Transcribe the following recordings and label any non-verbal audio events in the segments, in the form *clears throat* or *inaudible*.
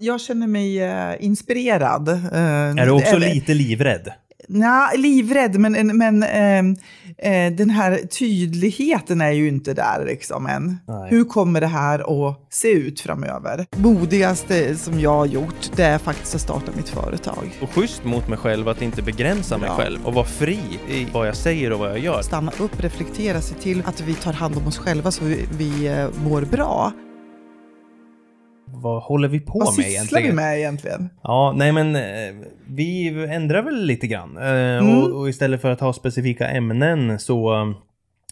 Jag känner mig eh, inspirerad. Eh, Är du också eller- lite livrädd? Nja, livrädd, men, men eh, eh, den här tydligheten är ju inte där liksom än. Nej. Hur kommer det här att se ut framöver? Modigaste som jag har gjort, det är faktiskt att starta mitt företag. Och schysst mot mig själv att inte begränsa mig Ja. själv och vara fri i vad jag säger och vad jag gör. Stanna upp, reflektera, se till att vi tar hand om oss själva så vi, vi eh, mår bra. Vad håller vi på Vad med sysslar egentligen? vi med egentligen? Ja, nej men eh, vi ändrar väl lite grann. Eh, Mm. och, och istället för att ha specifika ämnen så eh,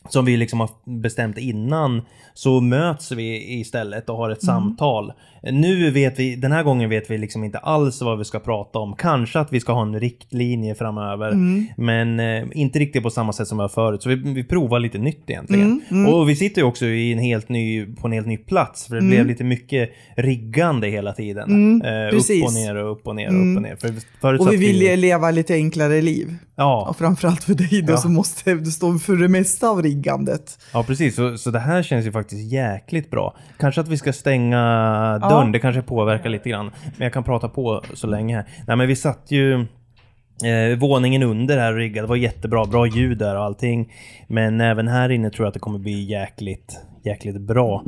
som vi liksom har bestämt innan så möts vi istället och har ett Mm. samtal. Nu vet vi, den här gången vet vi liksom inte alls vad vi ska prata om. Kanske att vi ska ha en riktlinje framöver. Mm. Men eh, inte riktigt på samma sätt som vi har förut. Så vi, vi provar lite nytt egentligen. Mm, mm. Och vi sitter ju också i en helt ny, på en helt ny plats. För det Mm. blev lite mycket riggande hela tiden. Mm, eh, upp och ner och upp och ner och Mm. upp och ner. För förut Och vi vill ju leva lite enklare liv. Ja, Och framförallt för dig då Ja. som måste du stå för det mesta av riggandet. ja, precis. Så, så det här känns ju faktiskt jäkligt bra. Kanske att vi ska stänga dörren. Det kanske påverkar lite grann. Men jag kan prata på så länge här. Nej, men vi satt ju eh, våningen under här och riggade. Det var jättebra. Bra ljud där och allting. Men även här inne tror jag att det kommer bli jäkligt, jäkligt bra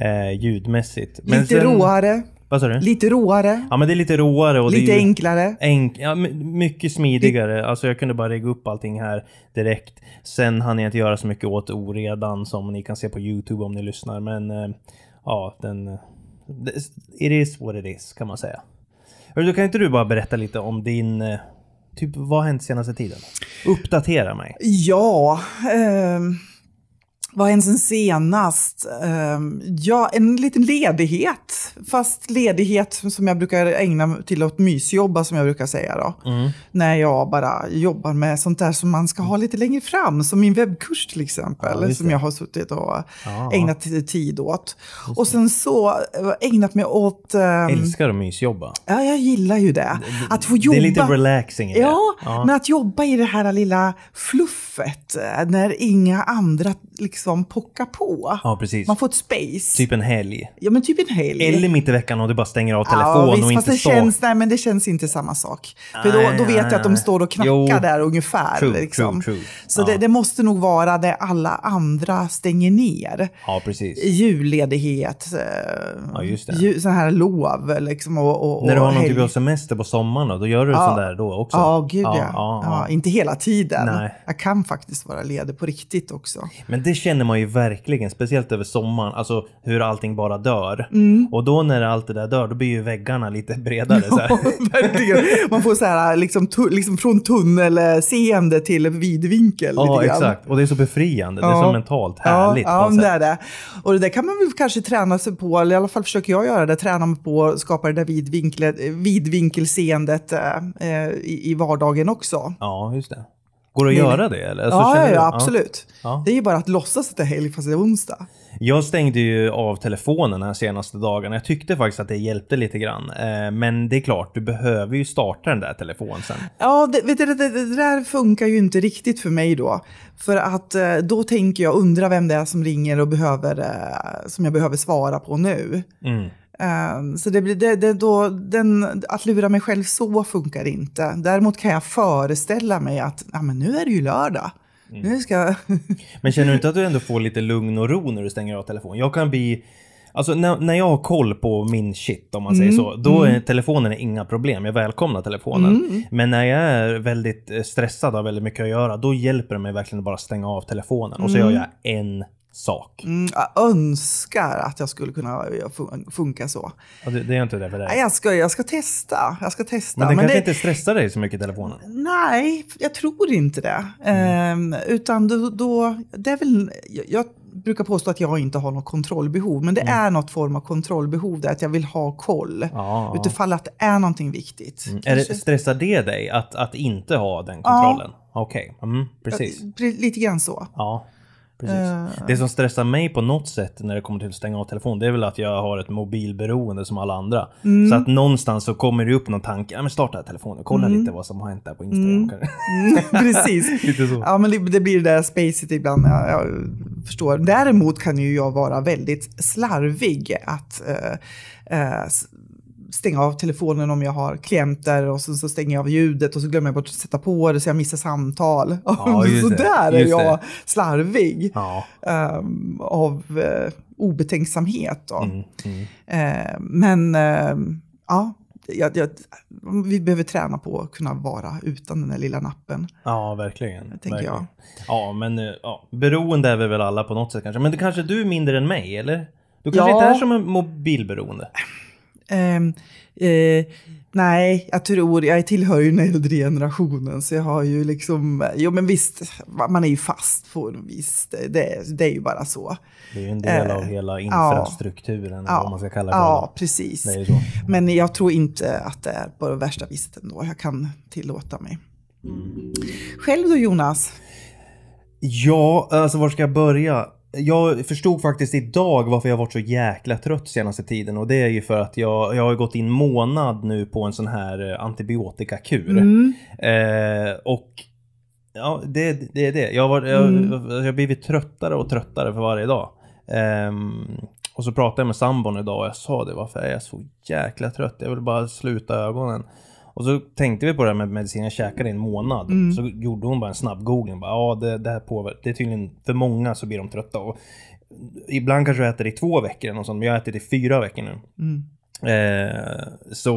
eh, ljudmässigt. Men lite sen- råare, Vad sa du? lite råare, Ja, men det är lite råare och lite enklare. Enk, ja, mycket smidigare. Alltså jag kunde bara regga upp allting här direkt. Sen hann jag inte göra så mycket åt oredan som ni kan se på YouTube om ni lyssnar. Men eh, ja, den... It is what it is kan man säga. Hörru, då kan inte du bara berätta lite om din... Eh, typ vad har hänt senaste tiden? Uppdatera mig. Ja, Eh, vad har hänt sen senast? Eh, ja, en liten ledighet. Fast ledighet som jag brukar ägna till att mysjobba som jag brukar säga då. Mm. När jag bara jobbar med sånt där som man ska ha lite längre fram. Som min webbkurs till exempel. Ja, som det. jag har suttit och Ja. ägnat tid åt. Och sen så eh, ägnat mig åt... ehm, Älskar att mysjobba. Ja, jag gillar ju det. Att få Det jobba... är lite relaxing i det. Ja, Ja. men att jobba i det här lilla fluffet eh, när inga andra liksom pockar på. Ja, precis. Man får ett space. Typ en helg. Ja, men typ en helg. Eller mitt i veckan och du bara stänger av Ja, telefon visst, och fast inte det står. känns, nej, men det känns inte samma sak. För då, då vet jag att de står och knackar Jo. där ungefär. True, liksom. true, true. Så Ja. det, det måste nog vara det alla andra stänger ner. Ja, precis. Julledighet, eh, Ja, ju, så här lov liksom, och, och, När du har någon typ av semester på sommaren då, då gör du Ja. sån där då också? Ja, gud ja. ja, ja, ja. Inte hela tiden. Nej. Jag kan faktiskt vara ledig på riktigt också. Men det känner man ju verkligen, speciellt över sommaren, alltså hur allting bara dör. Mm. Och då när allt det där dör, då blir ju väggarna lite bredare. Så här. *laughs* Verkligen. Man får så här, liksom, liksom från tunnelseende till vidvinkel. Ja, exakt. Och det är så befriande. Det är Ja. så mentalt härligt Ja, ja det är det. Och det där kan man väl kanske träna sig på, eller i alla fall försöker jag göra det, träna mig på att skapa det där vidvinklet, vidvinkelseendet eh, i, i vardagen också. Ja, just det. Går det att göra det eller? Alltså, ja, ja, ja, absolut. Ja. Det är ju bara att låtsas att det är helg fast det är onsdag. Jag stängde ju av telefonen här senaste dagarna. Jag tyckte faktiskt att det hjälpte lite grann. Eh, Men det är klart, du behöver ju starta den där telefonen sen. Ja, det, vet du, det, det, det där funkar ju inte riktigt för mig då. För att eh, då tänker jag, undra vem det är som ringer och behöver, eh, som jag behöver svara på nu. Mm. Eh, Så det blir, det, det, då, den, att lura mig själv så funkar inte. Däremot kan jag föreställa mig att ja, men nu är det ju lördag. Nu ska jag... *laughs* Men känner du inte att du ändå får lite lugn och ro när du stänger av telefonen? Jag kan bli... Alltså när, när jag har koll på min shit om man säger så, då är telefonen inga problem. Jag välkomnar telefonen. Men när jag är väldigt eh, stressad och har väldigt mycket att göra, då hjälper det mig verkligen att bara stänga av telefonen. Och så gör jag en sak. Mm, jag önskar att jag skulle kunna fun- funka så. Och det, det är inte det för Nej, dig. Jag ska, jag ska testa. Jag ska testa. Men den kanske det, inte stressar dig så mycket telefonen. Nej, jag tror inte det. Mm. Ehm, utan då, då, det är väl, jag, brukar påstå att jag inte har något kontrollbehov, men det Mm. är något form av kontrollbehov där att jag vill ha koll. Ja, ja. Utifall att det är någonting viktigt. Är det, stressar det dig att, att inte ha den kontrollen? Okej, mm, precis. Pre- Lite grann så. Ja, precis. Det som stressar mig på något sätt när det kommer till att stänga av telefon, det är väl att jag har ett mobilberoende som alla andra. Mm. Så att någonstans så kommer det upp någon tanke, ja men starta telefonen, kolla lite vad som har hänt där på Instagram. Mm, *laughs* precis. *laughs* Ja, men det, det blir det där spacet ibland. Jag, jag förstår. Däremot kan ju jag vara väldigt slarvig att eh, eh, stänga av telefonen om jag har klienter och sen så stänger jag av ljudet och så glömmer jag bort att sätta på det så jag missar samtal. Ja, *laughs* så där är jag det. slarvig Ja. ehm, av eh, obetänksamhet. Mm, mm. Eh, men ehm, ja, jag, jag, vi behöver träna på att kunna vara utan den där lilla nappen. Ja, verkligen. tänker verkligen. jag. Ja, men eh, ja, beroende är vi väl alla på något sätt kanske. Men det kanske du är mindre än mig, eller? Du kanske Ja. inte är som en mobilberoende? Ehm, eh, nej, jag tror, jag tillhör ju den äldre generationen så jag har ju liksom, jo men visst, man är ju fast på något vis, det, det, är ju bara så. Det är ju en del av Eh, hela ja. infrastrukturen, eller vad man ska kalla det. Ja, precis. Det. Men jag tror inte att det är på det värsta viset ändå, jag kan tillåta mig. Själv då Jonas? Ja, alltså var ska jag börja? Jag förstod faktiskt idag varför jag varit så jäkla trött senaste tiden och det är ju för att jag, jag har gått in månad nu på en sån här eh, antibiotikakur. Mm. Eh, och ja, det, det är det. Jag har, jag, Mm. jag har blivit tröttare och tröttare för varje dag. Ehm, och så pratade jag med sambon idag och jag sa det, varför är jag så jäkla trött? Jag vill bara sluta ögonen. Och så tänkte vi på det här med medicin, jag käkade i en månad. Mm. Så gjorde hon bara en snabb googling. Bara, ja, det, det här påverkar. Det är tydligen för många så blir de trötta. Och ibland kanske jag äter i två veckor eller något sånt, men jag har ätit i fyra veckor nu. Mm. Eh, så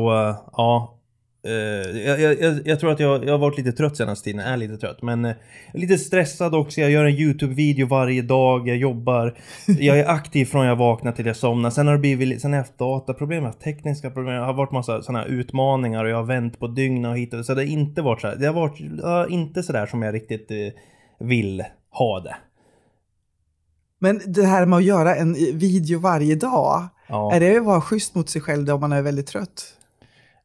ja. Eh, jag, jag, jag- jag tror att jag, jag har varit lite trött senaste tiden, är lite trött. Men eh, lite stressad också. Jag gör en YouTube-video varje dag, jag jobbar. Jag är aktiv från jag vaknar till jag somnar. Sen har det blivit, li- sen har jag haft dataproblem, jag har haft tekniska problem. Jag har varit massa sådana här utmaningar och jag har vänt på dygn och hit och Så det har inte varit så här. Det har varit ja, inte så där som jag riktigt eh, vill ha det. Men det här med att göra en video varje dag, Ja. är det att vara schysst mot sig själv då om man är väldigt trött?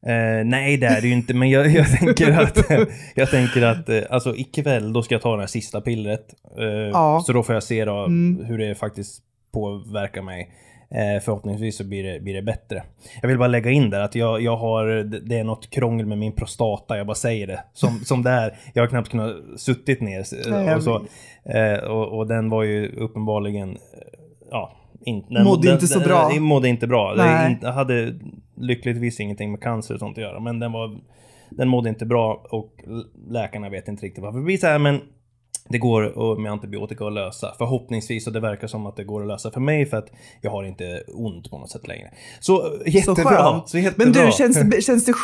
Eh, nej, det är det ju inte, men jag, jag tänker att, *laughs* jag tänker att eh, alltså, ikväll då ska jag ta det här sista pillret. Eh, Ja. Så då får jag se då, Mm. hur det faktiskt påverkar mig. Eh, förhoppningsvis så blir det, blir det bättre. Jag vill bara lägga in där att jag, jag har, det är något krångel med min prostata, jag bara säger det. Som, *laughs* som det är. Jag har knappt kunnat suttit ner. eh, och, så, eh, och, och den var ju uppenbarligen, eh, ja. In, den, Mådde den, inte så bra. Den mådde inte bra. Det Nej. inte, hade lyckligtvis ingenting med cancer och sånt att göra. Men den var, den mådde inte bra och läkarna vet inte riktigt varför det blir så här. Men det går med antibiotika att lösa. Förhoppningsvis och det verkar som att det går att lösa för mig för att jag har inte ont på något sätt längre. Så Så jättebra! skönt. Så jättebra. Men du, känns det, känns det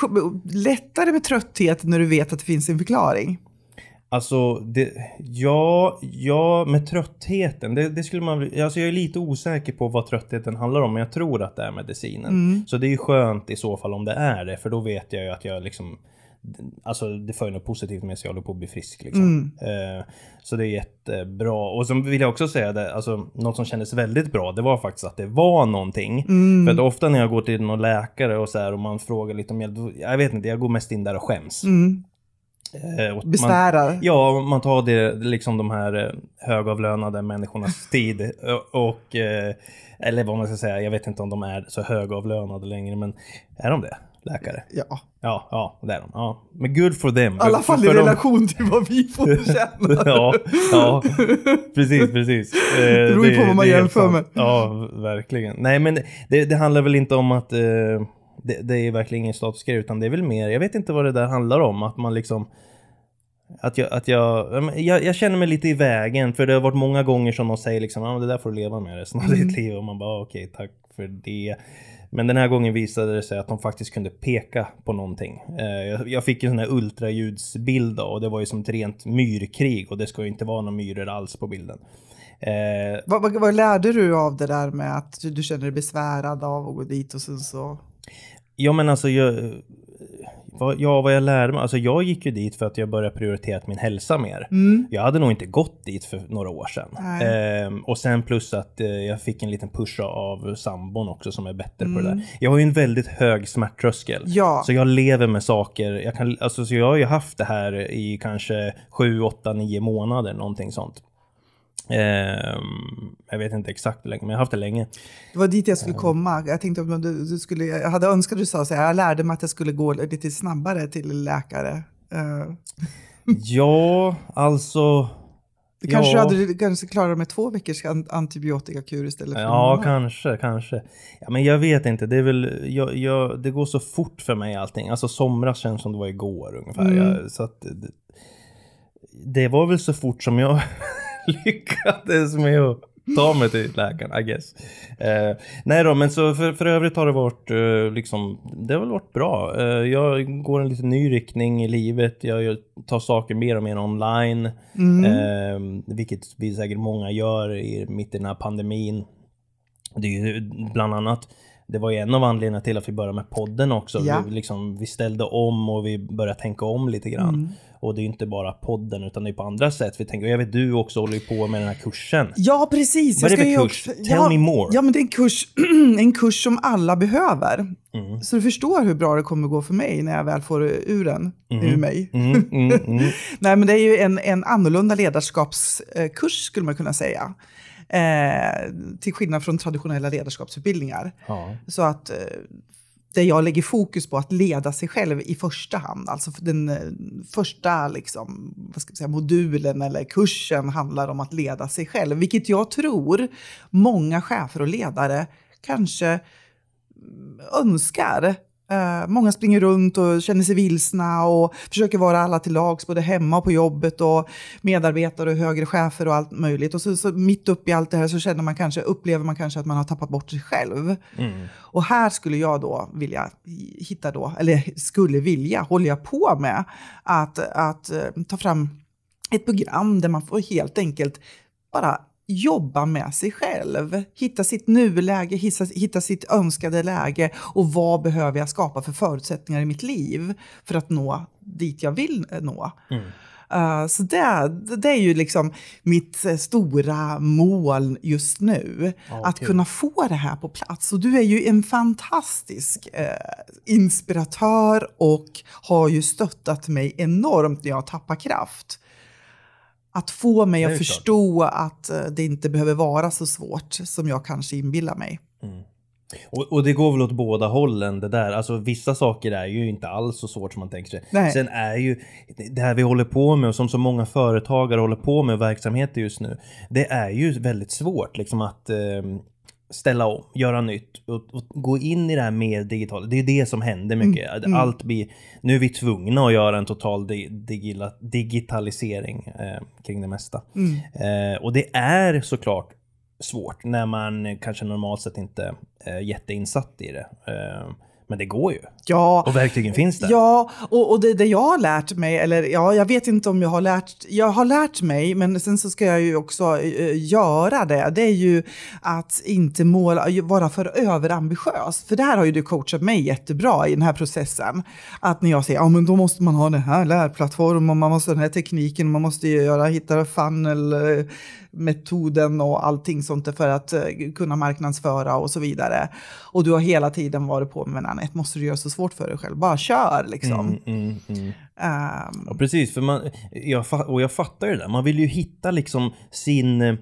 lättare med trötthet när du vet att det finns en förklaring? Alltså, det, ja, ja, med tröttheten. Det, det skulle man, alltså jag är lite osäker på vad tröttheten handlar om, men jag tror att det är medicinen. Mm. Så det är ju skönt i så fall om det är det, för då vet jag ju att jag liksom Alltså det för något positivt med sig, jag håller på att bli frisk liksom. Mm. Eh, så det är jättebra. Och så vill jag också säga det, alltså något som kändes väldigt bra, det var faktiskt att det var någonting. Mm. För att ofta när jag går till någon läkare och så här och man frågar lite om hjälp, jag vet inte, jag går mest in där och skäms. Mm. Eh, och man-? Ja, man tar det liksom de här eh, högavlönade människornas *laughs* tid eh, och eh, eller vad man ska säga, jag vet inte om de är så högavlönade längre, men är de det? Läkare? Ja, Ja, ja, det är de. Ja. Men good for them. i alla fall i För de- relation till vad vi får känna. *laughs* ja, ja, precis, precis. *laughs* Eh, Det beror ju på vad man jämför med. Ja, verkligen. Nej, men det, det handlar väl inte om att eh, det, det är verkligen ingen statusgrej, utan det är väl mer, jag vet inte vad det där handlar om, att man liksom att jag, att jag, jag, jag känner mig lite i vägen för det har varit många gånger som de säger liksom ah, det där får du leva med resten av Mm. ditt liv och man bara okej tack för det. Men den här gången visade det sig att de faktiskt kunde peka på någonting. Eh, jag, fick en sån här ultraljudsbild då, och det var ju som ett rent myrkrig och det ska ju inte vara några myror alls på bilden. Eh, Vad, vad, vad lärde du av det där med att du, du känner dig besvärad av att gå dit och sen så... Ja men alltså jag, vad, ja, vad jag lärde mig, alltså jag gick ju dit för att jag började prioritera min hälsa mer. Mm. Jag hade nog inte gått dit för några år sedan. Ehm, och sen plus att eh, jag fick en liten push av sambon också som är bättre på det Mm. där. Jag har ju en väldigt hög smärttröskel. Ja. Så jag lever med saker, jag, kan, alltså, så jag har ju haft det här i kanske 7, 8, 9 månader, någonting sånt. Ehm, jag vet inte exakt hur länge, men jag har haft det länge. Det var dit jag skulle komma. Jag tänkte om du, du skulle, jag hade önskat du sa så här, jag lärde mig att jag skulle gå lite snabbare till läkare. Eh, *laughs* Ja, alltså... Du kanske Ja. hade kanske klarat med två veckors an- antibiotikakur istället för Ja, månad. kanske, kanske. Ja, men jag vet inte, det är väl, jag, jag, det går så fort för mig allting. Alltså somras känns som det var igår ungefär. Mm. Jag, så att, det, det var väl så fort som jag *laughs* *laughs* lyckades med att ta mig till läkaren, I guess. Eh, nej då, men så för, för övrigt har det varit eh, liksom, det har väl varit bra. Eh, jag går en lite ny riktning i livet. Jag, jag tar saker mer och mer online. Mm. Eh, vilket vi säkert många gör i, mitt i den här pandemin. Det är ju bland annat, det var ju en av anledningarna till att vi började med podden också. Ja. Vi, liksom, vi ställde om och vi började tänka om lite grann. Mm. Och det är inte bara podden utan det är på andra sätt. Vi tänker, och jag vet du också håller på med den här kursen. Ja, precis. Vad är det för kurs? också- Tell ja, me more. Ja, men det är en kurs, *clears throat* en kurs som alla behöver. Mm. Så du förstår hur bra det kommer gå för mig när jag väl får ur den, ur mig. Mm, mm, mm. *laughs* Nej, men det är ju en, en annorlunda ledarskapskurs skulle man kunna säga. Eh, till skillnad från traditionella ledarskapsutbildningar. Ja. Så att eh, där jag lägger fokus på att leda sig själv i första hand. Alltså den eh, första liksom, vad ska jag säga, modulen eller kursen handlar om att leda sig själv. Vilket jag tror många chefer och ledare kanske mm, önskar. Eh, många springer runt och känner sig vilsna och försöker vara alla till lags både hemma och på jobbet och medarbetare och högre chefer och allt möjligt. Och så, så mitt upp i allt det här så känner man kanske, upplever man kanske att man har tappat bort sig själv. Mm. Och här skulle jag då vilja hitta då, eller skulle vilja, håller jag på med, att, att eh, ta fram ett program där man får helt enkelt bara jobba med sig själv. Hitta sitt nuläge, hitta, hitta sitt önskade läge och vad behöver jag skapa för förutsättningar i mitt liv för att nå dit jag vill eh, nå. Mm. Uh, så det, det är ju liksom mitt eh, stora mål just nu. Ja, att kunna få det här på plats. Och du är ju en fantastisk eh, inspiratör och har ju stöttat mig enormt när jag tappar kraft. Att få mig att klart. förstå att eh, det inte behöver vara så svårt som jag kanske inbillar mig. Och, och det går väl åt båda hållen det där. Alltså vissa saker är ju inte alls så svårt som man tänker sig. Nej. Sen är ju det här vi håller på med och som så många företagare håller på med och verksamheter just nu. Det är ju väldigt svårt liksom att eh, ställa om, göra nytt och, och gå in i det här mer digitala. Det är det som händer mycket. mm. Allt blir, nu är vi tvungna att göra en total di, digila, digitalisering eh, kring det mesta. Mm. Eh, och det är såklart svårt när man kanske normalt sett inte är jätteinsatt i det. Eh, men det går ju. Ja, Och verktygen finns där. Ja, och, och det, det jag har lärt mig, eller ja, jag vet inte om jag har lärt, jag har lärt mig, men sen så ska jag ju också eh, göra det, det är ju att inte måla, vara för överambitiös. För det här har ju du coachat mig jättebra i den här processen. Att när jag säger, ja men då måste man ha den här lärplattformen, man måste ha den här tekniken, man måste ju göra, hitta funnel, eh, metoden och allting sånt för att eh, kunna marknadsföra och så vidare. Och du har hela tiden varit på med Anette, måste du göra så svårt för dig själv? Bara kör liksom. Mm, mm. Ehm, Ja, precis. För man, jag, och jag fattar ju det där. Man vill ju hitta liksom sin...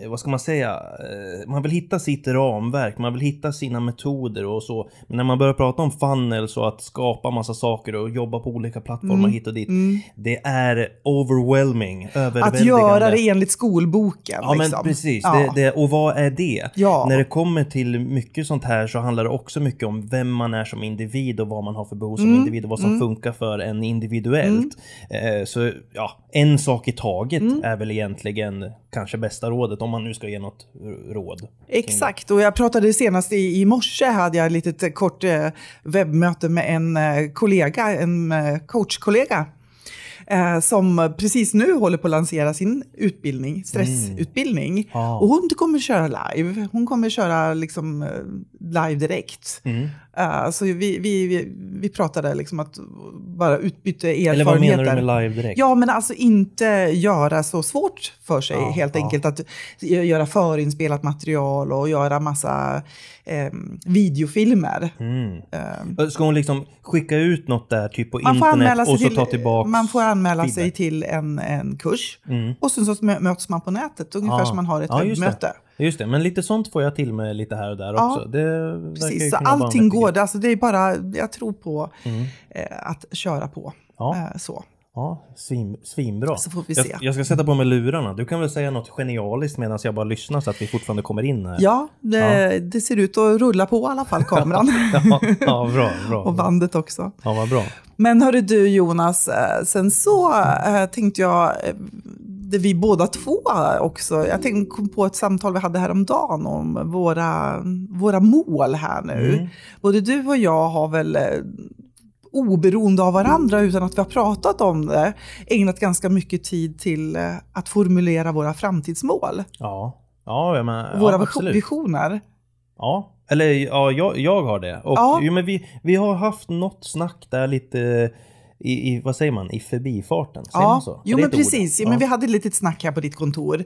eh, Vad ska man säga? Eh, Man vill hitta sitt ramverk, man vill hitta sina metoder och så. Men när man börjar prata om funnels och att skapa massa saker och jobba på olika plattformar hit och dit. Det är overwhelming, att överväldigande. göra det enligt skolboken. Ja men liksom. precis, Ja. det, det, och vad är det? Ja. När det kommer till mycket sånt här så handlar det också mycket om vem man är som individ och vad man har för behov som Mm. individ och vad som funkar för en individuellt. Eh, så ja, en sak i taget Mm. är väl egentligen kanske bästa rådet om man nu ska ge något råd. Exakt, och jag pratade senast i, i morse, hade jag ett litet kort eh, webbmöte med en eh, kollega, en eh, coachkollega. Eh, som precis nu håller på att lansera sin utbildning, stressutbildning. Ja. Och hon kommer köra live. Hon kommer köra liksom eh, live direkt. Mm. Eh, så vi, vi, vi, pratade liksom att bara utbyta erfarenheter. Eller vad menar du med live direkt? Ja, men alltså inte göra så svårt för sig Ja, helt ja. enkelt. Att göra förinspelat material och göra massa eh, videofilmer. Mm. Eh, Ska hon liksom skicka ut något där typ på internet och så till, ta man får anmäla sig feedback? till en, en kurs Mm. och sen så mö- möts man på nätet, ungefär Ja. som man har ett Ja, webbmöte. Just det, men lite sånt får jag till med lite här och där Ja, också. Det Precis, så allting går. Alltså det är bara, jag tror på Mm. eh, att köra på. Ja. Eh, så. Ja, svin, svinbra. Så får vi jag, se. jag ska sätta på mig lurarna. Du kan väl säga något genialiskt medan jag bara lyssnar så att vi fortfarande kommer in här. Ja, det, det ser ut att rulla på i alla fall, kameran. *laughs* ja, ja bra, bra. och bandet också. Ja, vad bra. Men hörru du Jonas, eh, sen så äh, tänkte jag, eh, det vi båda två också, jag tänkte kom på ett samtal vi hade häromdagen om våra, våra mål här nu. Mm. Både du och jag har väl oberoende av varandra utan att vi har pratat om det, ägnat ganska mycket tid till eh, att formulera våra framtidsmål. Ja, ja, men, våra ja, absolut. visioner. Ja, eller ja, jag, jag har det. Och Ja. jo, men vi, vi har haft något snack där lite i, i vad säger man, i förbifarten. Säger man Ja, så? Jo men precis. Ja. Men vi hade ett litet snack här på ditt kontor.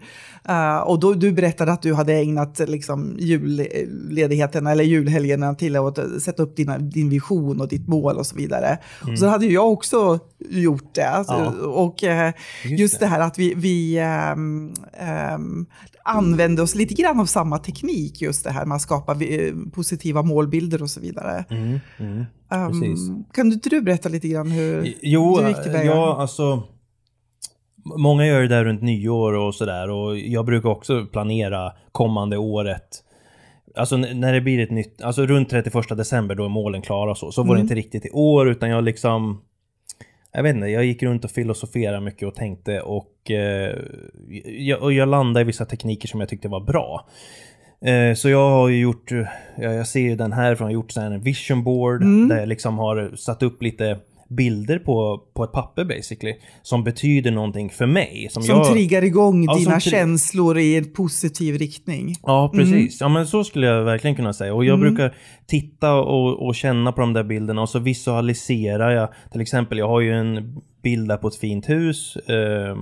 Eh, och då, du berättade att du hade ägnat liksom, julledigheten eller julhelgerna till att sätta upp dina, din vision och ditt mål och så vidare. Och så hade jag också gjort det. Alltså, Mm. Ja. Och eh, Just just, det. det. här att vi, vi ehm, ehm, använde oss lite grann av samma teknik, just det här med att skapa positiva målbilder och så vidare. Mm, mm. Precis. kan du inte du berätta lite grann hur Jo, du gick tillväga? ja, alltså. Många gör det där runt nyår och sådär och jag brukar också planera kommande året. Alltså när det blir ett nytt, alltså runt 31 december då är målen klara och så. Så var det Mm. inte riktigt i år utan jag liksom jag vet inte, jag gick runt och filosoferade mycket och tänkte och, eh, jag, och jag landade i vissa tekniker som jag tyckte var bra. Eh, så jag har ju gjort, eh, ja, jag ser ju den här från, jag har gjort så här en vision board Mm. där jag liksom har satt upp lite bilder på, på ett papper basically. Som betyder någonting för mig. Som, Som jag, triggar igång Ja, dina känslor i en positiv riktning. Ja, precis. Ja, men så skulle jag verkligen kunna säga. Och jag Mm. brukar titta och, och känna på de där bilderna och så visualiserar jag. Till exempel, jag har ju en bild där på ett fint hus. eh,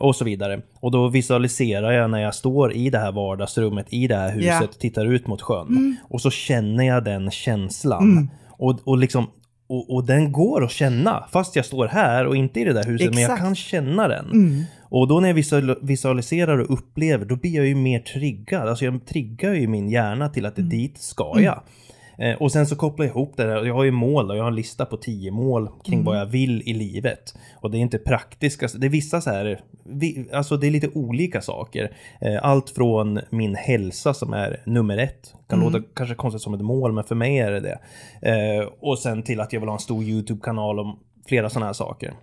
och så vidare. Och då visualiserar jag när jag står i det här vardagsrummet, i det här huset, Ja. tittar ut mot sjön. Mm. Och så känner jag den känslan. Och, och liksom och, och den går att känna, fast jag står här och inte i det där huset, men jag Exakt. kan känna den. Mm. Och då när jag visual- visualiserar och upplever, då blir jag ju mer triggad. Alltså jag triggar ju min hjärna till att det dit ska jag. Eh, och sen så kopplar jag ihop det där. Jag har ju mål och jag har en lista på tio mål kring vad jag vill i livet. Och det är inte praktiska, det är vissa så här, vi, alltså det är lite olika saker. Eh, allt från min hälsa som är nummer ett. Kan låta kanske konstigt som ett mål, men för mig är det det. Eh, och sen till att jag vill ha en stor YouTube-kanal om flera sådana här saker.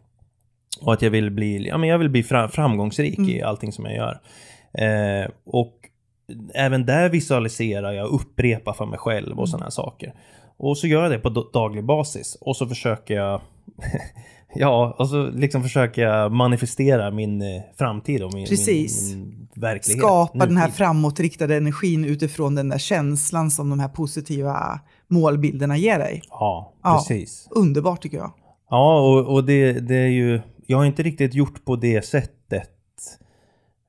Och att jag vill bli, ja, men jag vill bli fra, framgångsrik i allting som jag gör. Eh, och även där visualiserar jag, upprepar för mig själv och sådana här saker. Och så gör jag det på daglig basis. Och så försöker jag, *laughs* ja, och så liksom försöker jag manifestera min eh, framtid och min, Precis. min, min verklighet. Skapa den här nutid. framåtriktade energin utifrån den där känslan som de här positiva målbilderna ger dig. Ja, Ja. precis. Underbart tycker jag. Ja, och, och det, det är ju... Jag har inte riktigt gjort på det sättet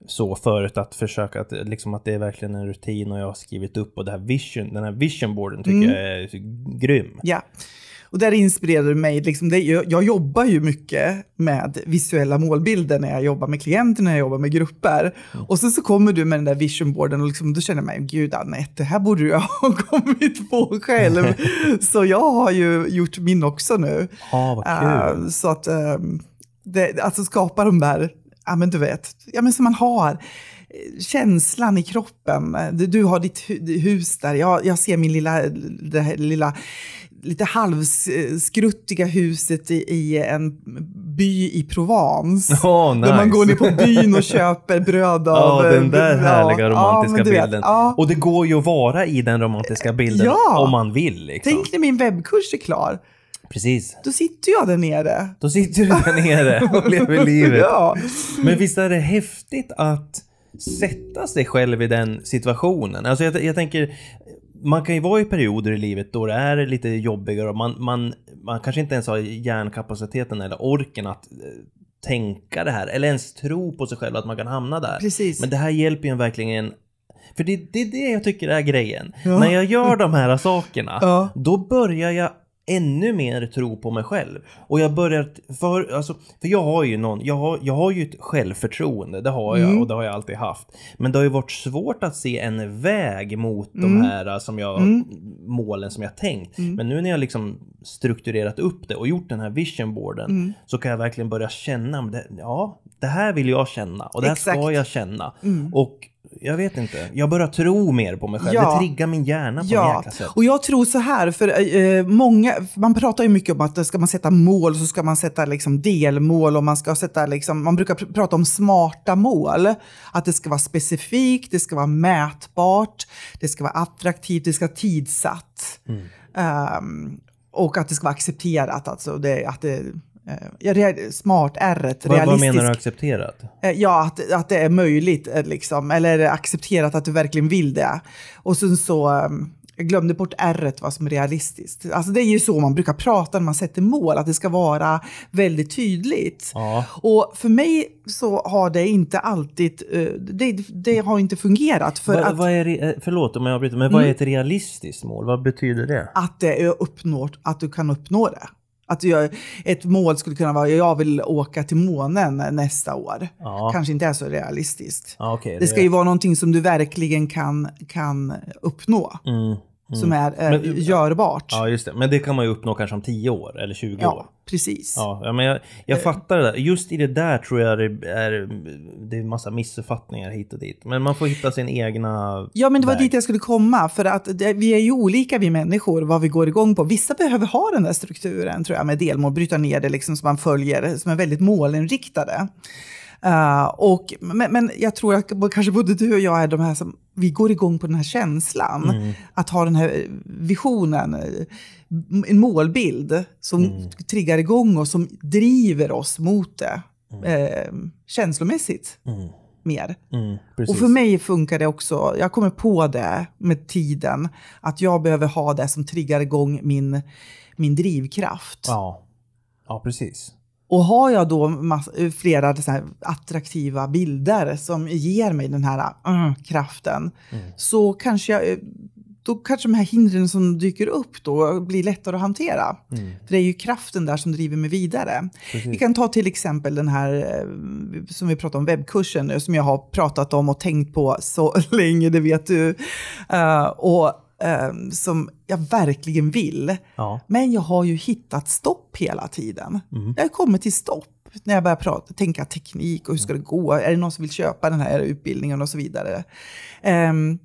så förut att försöka att, liksom att det är verkligen en rutin och jag har skrivit upp och det här vision, den här visionboarden tycker Mm. jag är grym. Ja. Och där inspirerar du mig. Liksom det, jag, jag jobbar ju mycket med visuella målbilder när jag jobbar med klienter, när jag jobbar med grupper. Och sen så kommer du med den där visionboarden och liksom, då känner jag mig, gud Anette, det här borde jag *laughs* ha kommit på själv. *laughs* så jag har ju gjort min också nu. Ja, vad kul. Eh, så att ehm, det, alltså skapa de där, ja men du vet, ja men som man har eh, känslan i kroppen. Du, du har ditt hu- hus där, jag, jag ser min lilla, det här lilla lite halvskruttiga huset i, i en by i Provence. *laughs* Åh, nice. Där man går ner på byn och köper bröd av... Ja, den där ja, härliga ja, romantiska men du vet, bilden. ja. Och det går ju att vara i den romantiska bilden Ja. om man vill. Liksom. Tänk när min webbkurs är klar. Precis. Då sitter jag där nere. Då sitter du där nere och lever *laughs* livet. Ja. Men visst är det häftigt att sätta sig själv i den situationen? Alltså jag, jag tänker, man kan ju vara i perioder i livet då det är lite jobbigare och man, man, man kanske inte ens har hjärnkapaciteten eller orken att eh, tänka det här eller ens tro på sig själv att man kan hamna där. Precis. Men det här hjälper ju en verkligen för det, det är det jag tycker är grejen. Ja. När jag gör de här sakerna, Ja. då börjar jag ännu mer tro på mig själv. Och jag börjar, för, alltså, för jag har ju någon, jag har, jag har ju ett självförtroende, det har jag och det har jag alltid haft. Men det har ju varit svårt att se en väg mot de här som jag, målen som jag tänkt. Men nu när jag liksom strukturerat upp det och gjort den här visionboarden så kan jag verkligen börja känna, ja, det här vill jag känna och det här Exakt. ska jag känna. Och jag vet inte, jag börjar tro mer på mig själv. Ja. Det triggar min hjärna på Ja, jäkla sätt. och jag tror så här, för eh, många, man pratar ju mycket om att ska man sätta mål så ska man sätta liksom delmål och man ska sätta liksom, man brukar pr- prata om smarta mål. Att det ska vara specifikt, det ska vara mätbart, det ska vara attraktivt, det ska vara tidsatt. Ehm, och att det ska vara accepterat, alltså det, att det, eh, smart, R, Vad, realistiskt. vad menar du accepterat? Eh, Ja, att, att det är möjligt, eh, liksom, eller accepterat att du verkligen vill det. Och sen så, ehm, jag glömde bort r vad som är realistiskt. Alltså det är ju så man brukar prata när man sätter mål, att det ska vara väldigt tydligt. Ja. Och för mig så har det inte alltid, eh, det, det har inte fungerat. För Vad, att, vad är, förlåt om jag avbryter, men vad är ett realistiskt mål? Vad betyder det? att det är uppnått, att du kan uppnå det. Att gör, ett mål skulle kunna vara, jag vill åka till månen nästa år. Ja. Kanske inte är så realistiskt. Ja, okej, Det ska ju vara någonting som du verkligen kan, kan uppnå. Mm, Som är eh, Men- görbart. Ja, just det. Men det kan man ju uppnå kanske om 10 år eller 20 år. Ja, precis. Ja, men jag, jag fattar det där. Just i det där tror jag det är, det är massa missuppfattningar hit och dit. Men man får hitta sin egna Ja, men det var väg. dit jag skulle komma. För att det, vi är ju olika vi människor, vad vi går igång på. Vissa behöver ha den där strukturen, tror jag, med delmål. Bryta ner det liksom som man följer, som är väldigt målinriktade. Uh, och, men, men jag tror att kanske både du och jag är de här som, vi går igång på den här känslan. Att ha den här visionen, eh, en målbild som triggar igång oss, som driver oss mot det. Eh, känslomässigt mer. Mm. Och för mig funkar det också, jag kommer på det med tiden, att jag behöver ha det som triggar igång min, min drivkraft. Ja. ja, precis. Och har jag då mass- flera attraktiva bilder som ger mig den här mm, kraften, så kanske jag, då kanske de här hindren som dyker upp då blir lättare att hantera. För det är ju kraften där som driver mig vidare. Vi kan ta till exempel den här eh, som vi pratade om, webbkursen nu, som jag har pratat om och tänkt på så *laughs* länge, det vet du. Eh, och eh, som jag verkligen vill. Ja. Men jag har ju hittat stopp hela tiden. Jag har kommit till stopp när jag börjar prata, tänka teknik och hur ska det gå? Är det någon som vill köpa den här utbildningen och så vidare. Ehm,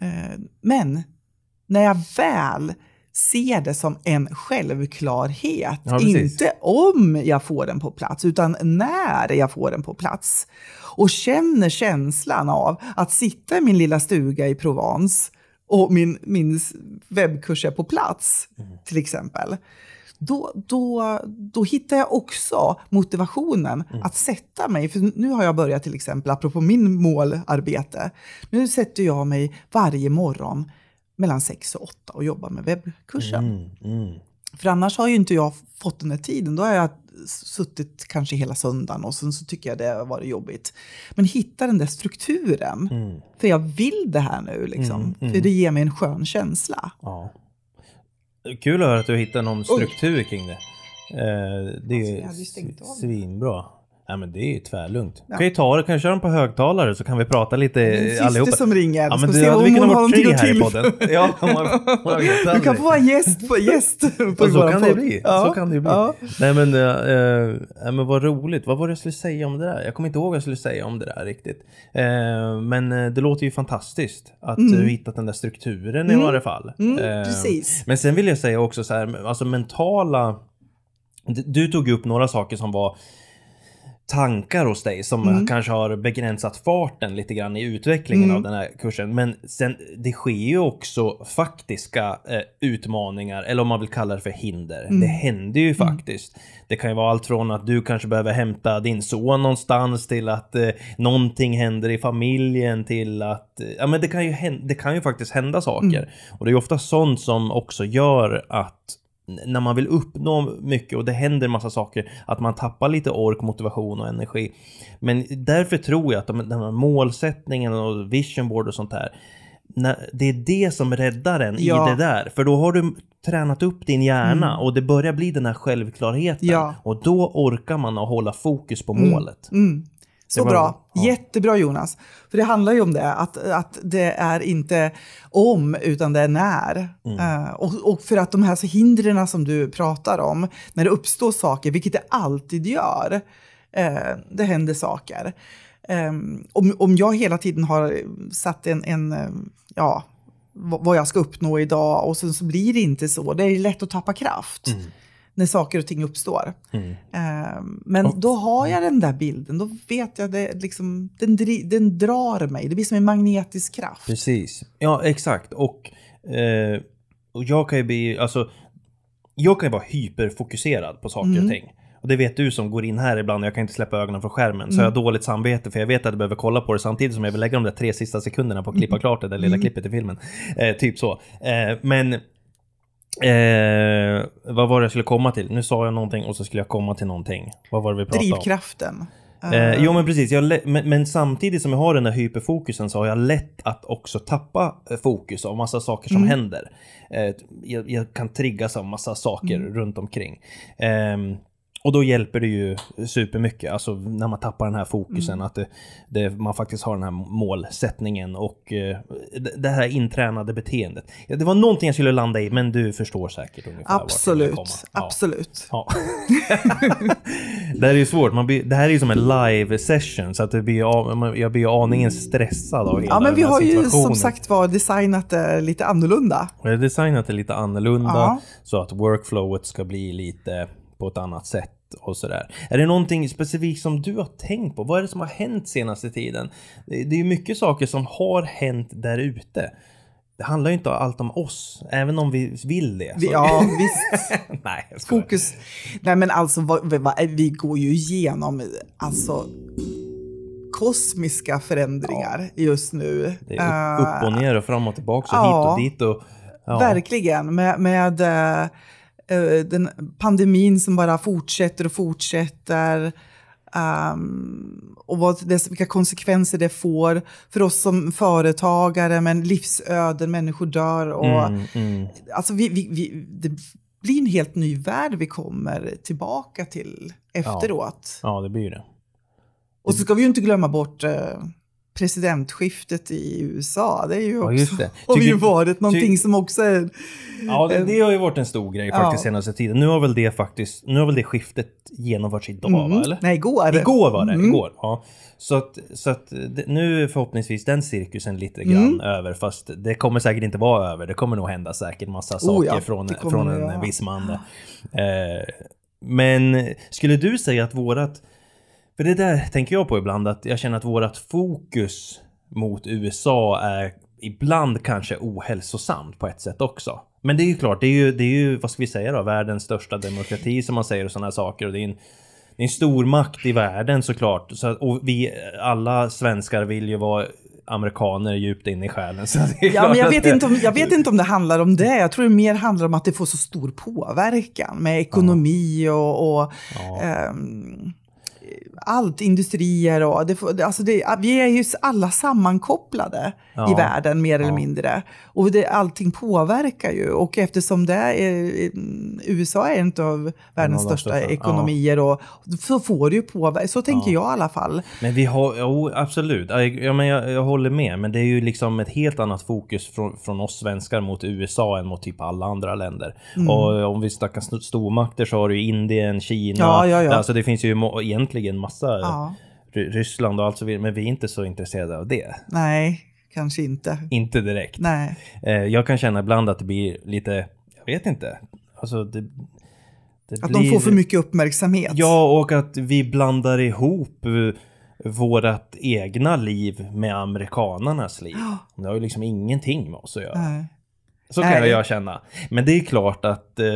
eh, men när jag väl ser det som en självklarhet, Ja, inte om jag får den på plats, utan när jag får den på plats. Och känner känslan av att sitta i min lilla stuga i Provence och min, min webbkurs är på plats, till exempel. Då, då, då hittar jag också motivationen att sätta mig. För nu har jag börjat till exempel, apropå min målarbete. Nu sätter jag mig varje morgon mellan 6 och 8 och jobbar med webbkursen. Mm, mm. För annars har ju inte jag fått den här tiden. Då har jag suttit kanske hela söndagen och sen så tycker jag det har varit jobbigt. Men hitta den där strukturen. Mm. För jag vill det här nu liksom. För det ger mig en skön känsla. Ja. Kul att höra att du hittar någon struktur kring det. Eh, det är Alltså, stängt av. svinbra. Nej men det är ju tvärlugnt. Kan ju ta det, kan jag köra den på högtalare så kan vi prata lite allihopa. som ringer. Ja men se du hade om *laughs* hon har någonting att tillföra. Ja, Du kan få vara gäst på, gäst på *laughs* så kan det bli. Ja, Så kan det bli. ja. Nej men, äh, men vad roligt. Vad var det jag skulle säga om det där? Jag kommer inte ihåg vad jag skulle säga om det där riktigt. Eh, men det låter ju fantastiskt att du hittat den där strukturen i varje fall. Mm, precis. Men sen vill jag säga också så här, alltså mentala... Du tog upp några saker som var tankar hos dig som Mm. kanske har begränsat farten lite grann i utvecklingen Mm. av den här kursen. Men sen, det sker ju också faktiska eh, utmaningar, eller om man vill kalla det för hinder. Mm. Det händer ju faktiskt. Det kan ju vara allt från att du kanske behöver hämta din son någonstans till att eh, någonting händer i familjen till att... Eh, ja men det kan, ju det kan ju faktiskt hända saker. Mm. Och det är ofta sånt som också gör att när man vill uppnå mycket och det händer massa saker, att man tappar lite ork, motivation och energi. Men därför tror jag att de, den här målsättningen och vision board och sånt här, det är det som räddar en Ja. i det där. För då har du tränat upp din hjärna och det börjar bli den här självklarheten. Mm. Ja. Och då orkar man att hålla fokus på målet. Mm. Så var- bra. ja. Jättebra Jonas. För det handlar ju om det, att, att det är inte om utan det är när. Mm. Eh, och, och för att de här hindren som du pratar om, när det uppstår saker, vilket det alltid gör, eh, det händer saker. Eh, om, om jag hela tiden har satt en, en eh, ja, vad jag ska uppnå idag och sen så blir det inte så, det är lätt att tappa kraft när saker och ting uppstår. Mm. Eh, Men då har jag den där bilden, då vet jag det liksom, den, den drar mig, det blir som en magnetisk kraft. Precis. Ja, exakt. Och, eh, och jag kan ju bli, alltså, jag kan ju vara hyperfokuserad på saker Mm. och ting. Och det vet du som går in här ibland, jag kan inte släppa ögonen från skärmen. Så Mm. jag har dåligt samvete för jag vet att jag behöver kolla på det samtidigt som jag vill lägga de där tre sista sekunderna på att klippa klart det där Mm. lilla klippet i filmen. Eh, typ så. Eh, men Eh, vad var det jag skulle komma till? Nu sa jag någonting och så skulle jag komma till någonting. Vad var det vi pratade om? Drivkraften. Eh, jo men precis, men, men samtidigt som jag har den här hyperfokusen så har jag lätt att också tappa eh, fokus av massa saker som händer. Eh, jag, jag kan triggas av massa saker runt omkring. Ehm, och då hjälper det ju supermycket, alltså när man tappar den här fokusen, att det, det, man faktiskt har den här målsättningen och eh, det, här intränade beteendet. Ja, det var någonting jag skulle landa i, men du förstår säkert ungefär vart jag vill komma. Absolut, Ja. absolut. Ja. *laughs* det här är ju svårt. Man blir, det här är ju som en live session så att det blir, jag blir aningen stressad av hela Ja, men vi har ju som sagt var designat det lite annorlunda. Jag har designat det lite annorlunda Ja. så att workflowet ska bli lite på ett annat sätt och sådär. Är det någonting specifikt som du har tänkt på? Vad är det som har hänt senaste tiden? Det, det är ju mycket saker som har hänt där ute. Det handlar ju inte allt om oss, även om vi vill det. Vi, ja, *laughs* visst. Nej. Fokus. Nej, men alltså, vad, vad, vi går ju igenom alltså, kosmiska förändringar just nu. Det är upp, upp och ner och fram och tillbaka och ja. hit och dit och... Ja. Verkligen, med, med eh, eh, den pandemin som bara fortsätter och fortsätter. ehm, och vad det, vilka konsekvenser det får för oss som företagare, men livsöden, människor dör. Och, Mm, mm. Alltså vi, vi, vi, det blir en helt ny värld vi kommer tillbaka till efteråt. Ja, det blir det. Och så ska vi ju inte glömma bort eh, presidentskiftet i USA. Det är ju Ja, också, det. *laughs* har ju varit någonting som också är... Ja, det, det har ju varit en stor grej faktiskt Ja. senaste tiden. Nu har väl det faktiskt, nu har väl det skiftet genomförts idag, va? Eller? Mm. Nej, igår. Igår var det, Mm. igår. Ja. Så att, så att nu är förhoppningsvis den cirkusen lite grann Mm. över, fast det kommer säkert inte vara över. Det kommer nog hända säkert massa saker Oh ja, från, från en göra. viss man. Eh, men skulle du säga att vårat, för det där tänker jag på ibland, att jag känner att vårat fokus mot USA är ibland kanske ohälsosamt på ett sätt också. Men det är ju klart, det är ju, det är ju vad ska vi säga då, världens största demokrati som man säger och sådana saker. Och det är en, det är en stor makt i världen såklart. Så, och vi alla svenskar vill ju vara amerikaner djupt in i själen. Så det är Ja, men jag vet, det- inte om, jag vet inte om det handlar om det. Jag tror det mer handlar om att det får så stor påverkan med ekonomi och, och Ja. ehm, allt, industrier och... Det, alltså det, vi är ju alla sammankopplade Ja. i världen mer eller Ja. mindre. Och det, allting påverkar ju. Och eftersom det är, USA är en av världens de största ja. ekonomier och, så får det ju påverka. Så tänker jag i alla fall. Men vi har, jo absolut, Ja, ja, men jag, jag håller med. Men det är ju liksom ett helt annat fokus från, från oss svenskar mot USA än mot typ alla andra länder. Mm. Och om vi snackar st- stormakter så har du Indien, Kina. Ja, ja, ja. Alltså det finns ju må- egentligen massa, Ja. Ry- Ryssland och allt så vidare. Men vi är inte så intresserade av det. Nej, kanske inte. Inte direkt. Nej. Eh, jag kan känna ibland att det blir lite, jag vet inte. Alltså det, det Att de får för mycket uppmärksamhet. Ja, och att vi blandar ihop eh, vårat egna liv med amerikanarnas liv. Det har ju liksom ingenting med oss att göra. Nej. Så kan Nej. jag känna. Men det är klart att... Eh,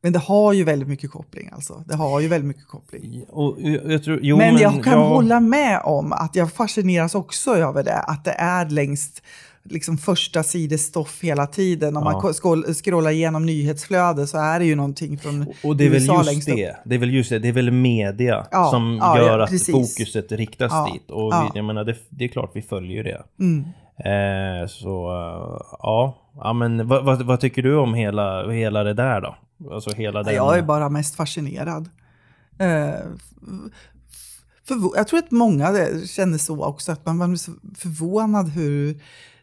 Men det har ju väldigt mycket koppling alltså. Det har ju väldigt mycket koppling. och, jag, jag tror, jo, men, jag kan ja, hålla med om att jag fascineras också över det, att det är längst liksom första sidestoff hela tiden. Om Ja. man scrollar igenom nyhetsflödet så är det ju någonting från Och det är väl USA just det. Det är väl just det. Det är väl media Ja, som ja, gör att precis. fokuset riktas dit. Och vi, jag menar, det, det är klart vi följer det. Mm. Eh, så eh, ja, ja men vad, vad, vad tycker du om hela, hela det där då? Alltså hela den... Jag är bara mest fascinerad. Eh, för, jag tror att många känner så också, att man var så förvånad hur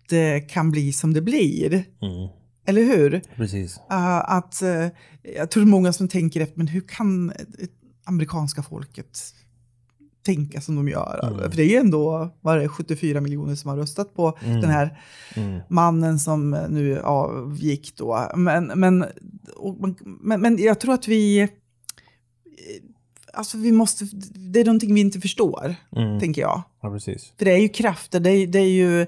det kan bli som det blir. Mm, Eller hur? precis. Eh, att, eh, jag tror många som tänker efter, men hur kan amerikanska folket tänka som de gör? Mm. För det är ju ändå var det 74 miljoner som har röstat på Mm. den här Mm. mannen som nu avgick då. Men, men, och, men, men jag tror att vi... eh, Alltså vi måste, det är någonting vi inte förstår, Mm. tänker jag. Ja, precis. För det är ju krafter, det är, det är ju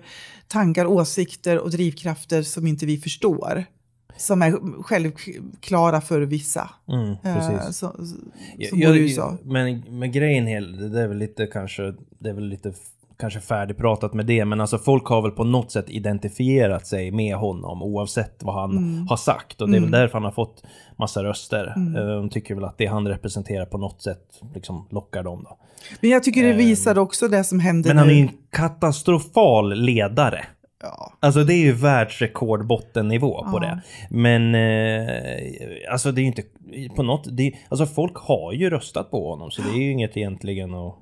tankar, åsikter och drivkrafter som inte vi förstår. Som är självklara för vissa. Mm, eh, precis. som som Jag- jag- USA. Men, men grejen hel, det är väl lite kanske, det är väl lite kanske färdigpratat med det, men alltså folk har väl på något sätt identifierat sig med honom oavsett vad han Mm. har sagt. Och det är väl därför han har fått massa röster. Eh, De tycker väl att det han representerar på något sätt liksom lockar dem då. Men jag tycker det visar också det som händer Men han nu. är en katastrofal ledare. Ja. Alltså det är ju världsrekordbottennivå på Ja. det. Men eh, alltså det är ju inte på något... Det, alltså folk har ju röstat på honom så det är ju inget egentligen att...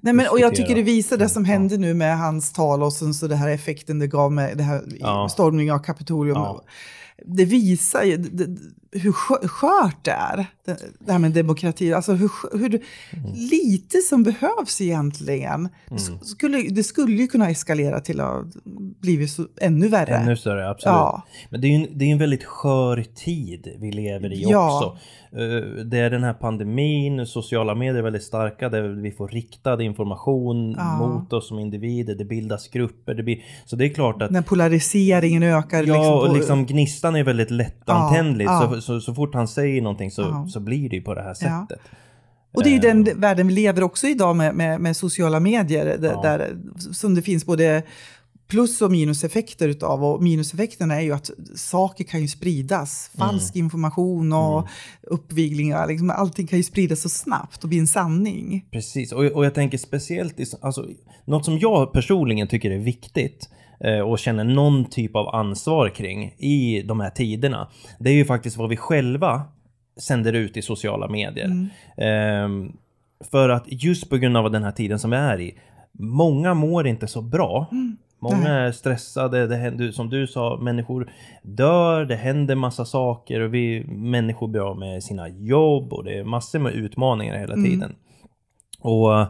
Nej, men, och jag tycker det visar det som hände nu med hans tal och sen så det här effekten det gav med det här Ja. stormningen av Kapitolium. Ja. Det visar ju det, hur skö- skört det är, det, här med demokrati. Alltså hur, hur Mm. lite som behövs egentligen. S- Skulle, det skulle ju kunna eskalera till att bli så, ännu värre. Ännu större, absolut. Ja. Men det är ju en, det är en väldigt skör tid vi lever i Ja. också. Eh, Det är den här pandemin, sociala medier är väldigt starka där vi får riktad information Ja. mot oss som individer. Det bildas grupper. Det blir, så det är klart att När polariseringen ökar. Ja, liksom, och på- liksom gnistan är väldigt lättantändlig. Ja, ja. Så, så, så fort han säger någonting så, Ja. så blir det ju på det här Ja. sättet. Och det är ju Eh. den världen vi lever också idag med, med, med sociala medier, där, Ja. där, som det finns både plus och minuseffekter utav. Och minuseffekterna är ju att saker kan ju spridas, Mm. falsk information och uppviglingar, liksom, allting kan ju spridas så snabbt och bli en sanning. Precis, och, och jag tänker speciellt i, alltså, något som jag personligen tycker är viktigt eh, och känner någon typ av ansvar kring i de här tiderna. Det är ju faktiskt vad vi själva sänder ut i sociala medier. Ehm, för att just på grund av den här tiden som vi är i, många mår inte så bra. Många är stressade, det händer, som du sa, människor dör, det händer massa saker och vi människor blir av med sina jobb och det är massor med utmaningar hela tiden. Och eh,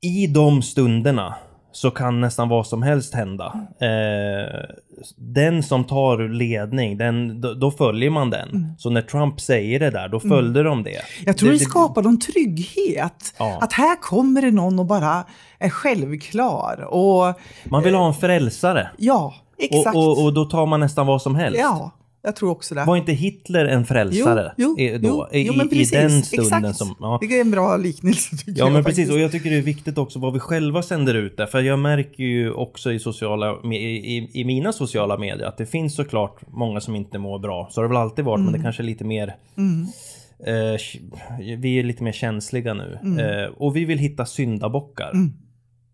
i de stunderna så kan nästan vad som helst hända. Eh, den som tar ledning, den, då, då följer man den. Så när Trump säger det där, då följde de det. Jag tror det, skapar någon trygghet. Ja. Att här kommer det någon och bara är självklar. Och Man vill ha en frälsare. ja, exakt. Och, och, och då tar man nästan vad som helst. ja, jag tror också det. Var inte Hitler en frälsare jo, i- då? jo, I, jo, men i precis, den stunden exakt. som... Ja. Det är en bra liknelse tycker Ja jag men precis, faktiskt. och jag tycker det är viktigt också vad vi själva sänder ut där. För jag märker ju också i, sociala, i, i, i mina sociala medier att det finns såklart många som inte mår bra. Så har det väl alltid varit, men det kanske är lite mer... Mm. Eh, vi är lite mer känsliga nu. Eh, och vi vill hitta syndabockar.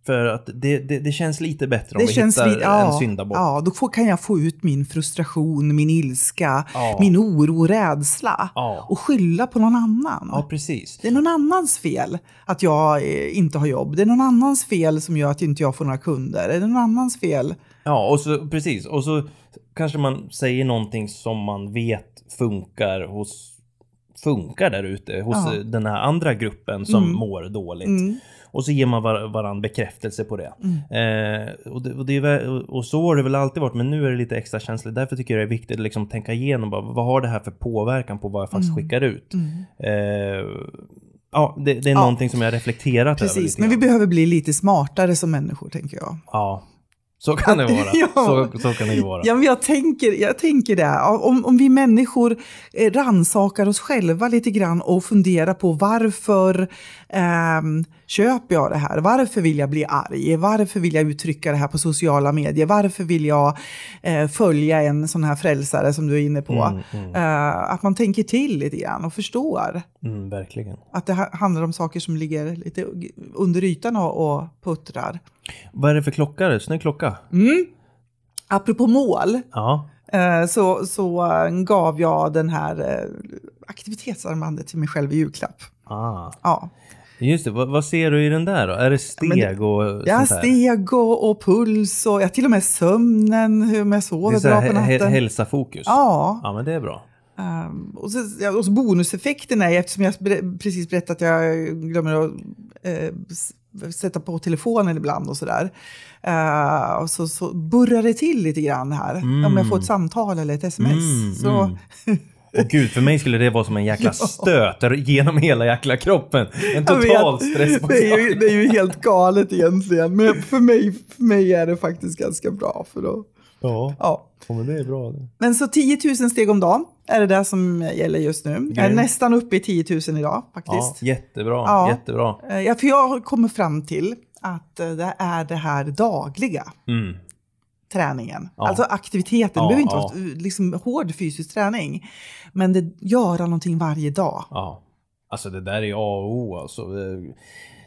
För att det, det, det känns lite bättre om Det vi känns hittar li- ja, en syndabock. Ja, då får, kan jag få ut min frustration, min ilska, Ja. min oro, rädsla Ja. och skylla på någon annan. Ja, precis. Det är någon annans fel att jag eh, inte har jobb. Det är någon annans fel som gör att inte jag får några kunder. Det är någon annans fel. Ja, och så precis. Och så kanske man säger någonting som man vet funkar hos funkar där ute hos Ja. den här andra gruppen som Mm. mår dåligt. Mm. Och så ger man var, varandra bekräftelse på det. Eh, och, det, och, det är, väl- och- så har det väl alltid varit, men nu är det lite extra känsligt. Därför tycker jag det är viktigt att liksom tänka igenom bara, vad har det här för påverkan på vad jag faktiskt skickar ut. Eh, ja, det, det är Mm. Ja. någonting som jag reflekterat över Precis, men vi behöver bli lite smartare som människor tänker jag. Ja, Så kan det vara. *laughs* Ja. Så, så kan det vara. Ja, men jag tänker, jag tänker det. Om, om vi människor eh, rannsakar oss själva lite grann och funderar på varför ehm, köper jag det här? Varför vill jag bli arg? Varför vill jag uttrycka det här på sociala medier? Varför vill jag eh, följa en sån här frälsare som du är inne på? Eh, att man tänker till lite grann och förstår Mm, verkligen. att det ha- handlar om saker som ligger lite under ytan och, och puttrar. Vad är det för klocka? Snygg klocka. Mm. Apropå mål, Ja. Eh, så, så eh, gav jag den här eh, aktivitetsarmbandet till mig själv i julklapp. Ah. Ja, Just det, vad, vad ser du i den där då? Är det steg och har sånt här? steg och, och puls och jag till och med sömnen, hur Det är sover bra på natten. hälsafokus. Ja, Ja, men det är bra. ehm, och, så, ja, och så bonuseffekten är, eftersom jag precis berättat att jag glömmer att eh, sätta på telefonen ibland och sådär. Uh, och så, så burrar det till lite grann här, om jag får ett samtal eller ett sms. Mm, så, mm. Och gud, för mig skulle det vara som en jäkla *laughs* stöt genom hela jäkla kroppen. En total vet. stress. Det är, ju, det är ju helt galet egentligen. Men för mig, för mig är det faktiskt ganska bra. För då, Ja, ja. men det är bra. Men så 10 000 steg om dagen är det där som gäller just nu. Jag är nästan uppe i 10 000 idag Ja, faktiskt. jättebra. Ja. Jättebra. Eh, Ja, för jag har kommit fram till att eh, det är det här dagliga Mm. Träningen. Ja. Alltså aktiviteten. Ja, det behöver inte ja. vara liksom, hård fysisk träning. Men det göra någonting varje dag. Ja. Alltså det där är A och O alltså. Det,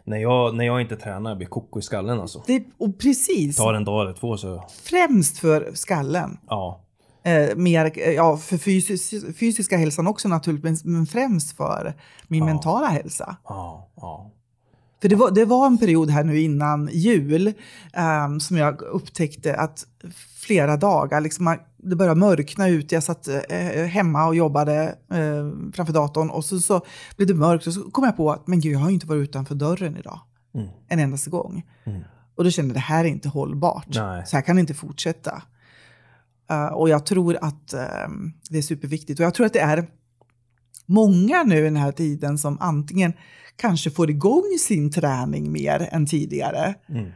när, jag, när jag inte tränar jag blir koko i skallen alltså. Det, och precis, Tar en dag eller två så, främst för skallen. ja. Eh, mer, eh, ja, för fysis, fysiska hälsan också naturligtvis, men främst för min mentala hälsa. Ja, ja. För det var, det var en period här nu innan jul ehm, som jag upptäckte att flera dagar, liksom, det började mörkna ut. Jag satt eh, hemma och jobbade eh, framför datorn och så, så blev det mörkt och så kom jag på att men gud, jag har ju inte varit utanför dörren idag Mm. en endaste gång. Mm. Och då kände jag det här är inte hållbart. Nej. Så här kan det inte fortsätta. Eh, och jag tror att ehm, det är superviktigt. Och jag tror att det är många nu i den här tiden som antingen kanske får igång sin träning mer än tidigare. Mm.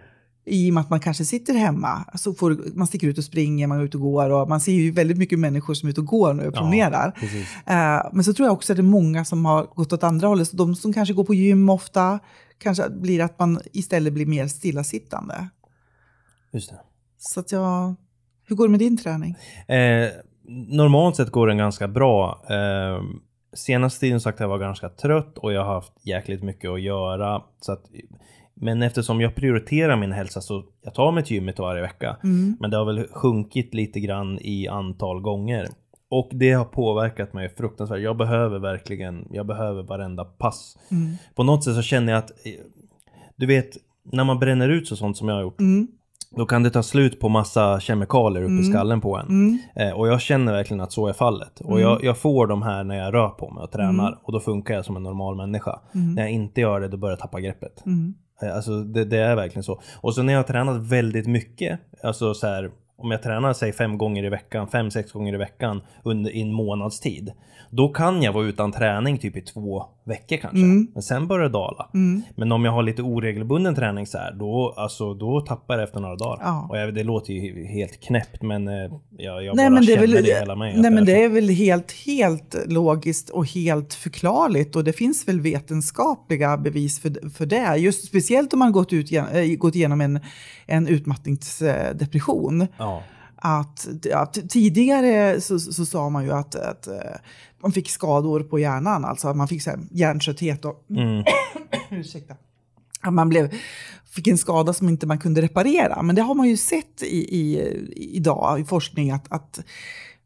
I och med att man kanske sitter hemma. Så får, man sticker ut och springer, man är ute och går. Och man ser ju väldigt mycket människor som är ute och går nu och promenerar. Precis. Eh, men så tror jag också att det är många som har gått åt andra hållet. Så de som kanske går på gym ofta, kanske blir att man istället blir mer stillasittande. Just det. Så att jag... Hur går det med din träning? Eh, normalt sett går den ganska bra. Eh, senaste tiden sagt jag var ganska trött och jag har haft jäkligt mycket att göra. Så att, men eftersom jag prioriterar min hälsa så jag tar mig till gymmet varje vecka. Mm. Men det har väl sjunkit lite grann i antal gånger. Och det har påverkat mig fruktansvärt. Jag behöver verkligen, jag behöver varenda pass. Mm. På något sätt så känner jag att, eh, du vet, när man bränner ut så sånt som jag har gjort. Mm. Då kan det ta slut på massa kemikalier uppe i skallen på en. Mm. Eh, och jag känner verkligen att så är fallet. Och jag, jag får de här när jag rör på mig och tränar. Och då funkar jag som en normal människa. När jag inte gör det, då börjar jag tappa greppet. Mm. Eh, Alltså det, det är verkligen så. Och så när jag har tränat väldigt mycket, alltså så här, om jag tränar säg fem gånger i veckan, fem, sex gånger i veckan under i en månads tid. Då kan jag vara utan träning typ i två veckor kanske. Men sen börjar det dala. Mm. Men om jag har lite oregelbunden träning så här, då, alltså, då tappar jag efter några dagar. Ja. Och jag, det låter ju helt knäppt men eh, jag, jag Nej, bara men känner väl, det i hela mig. nej, men det är väl helt, helt logiskt och helt förklarligt. Och det finns väl vetenskapliga bevis för, för det. Just speciellt om man gått, ut, äh, gått igenom en, en utmattningsdepression. Ja. Att, att tidigare så, så sa man ju att, att eh, man fick skador på hjärnan, alltså att man fick så här hjärntrötthet och Mm. *coughs* ursäkta, att man blev, fick en skada som inte man kunde reparera. Men det har man ju sett i, i, idag i forskning att, att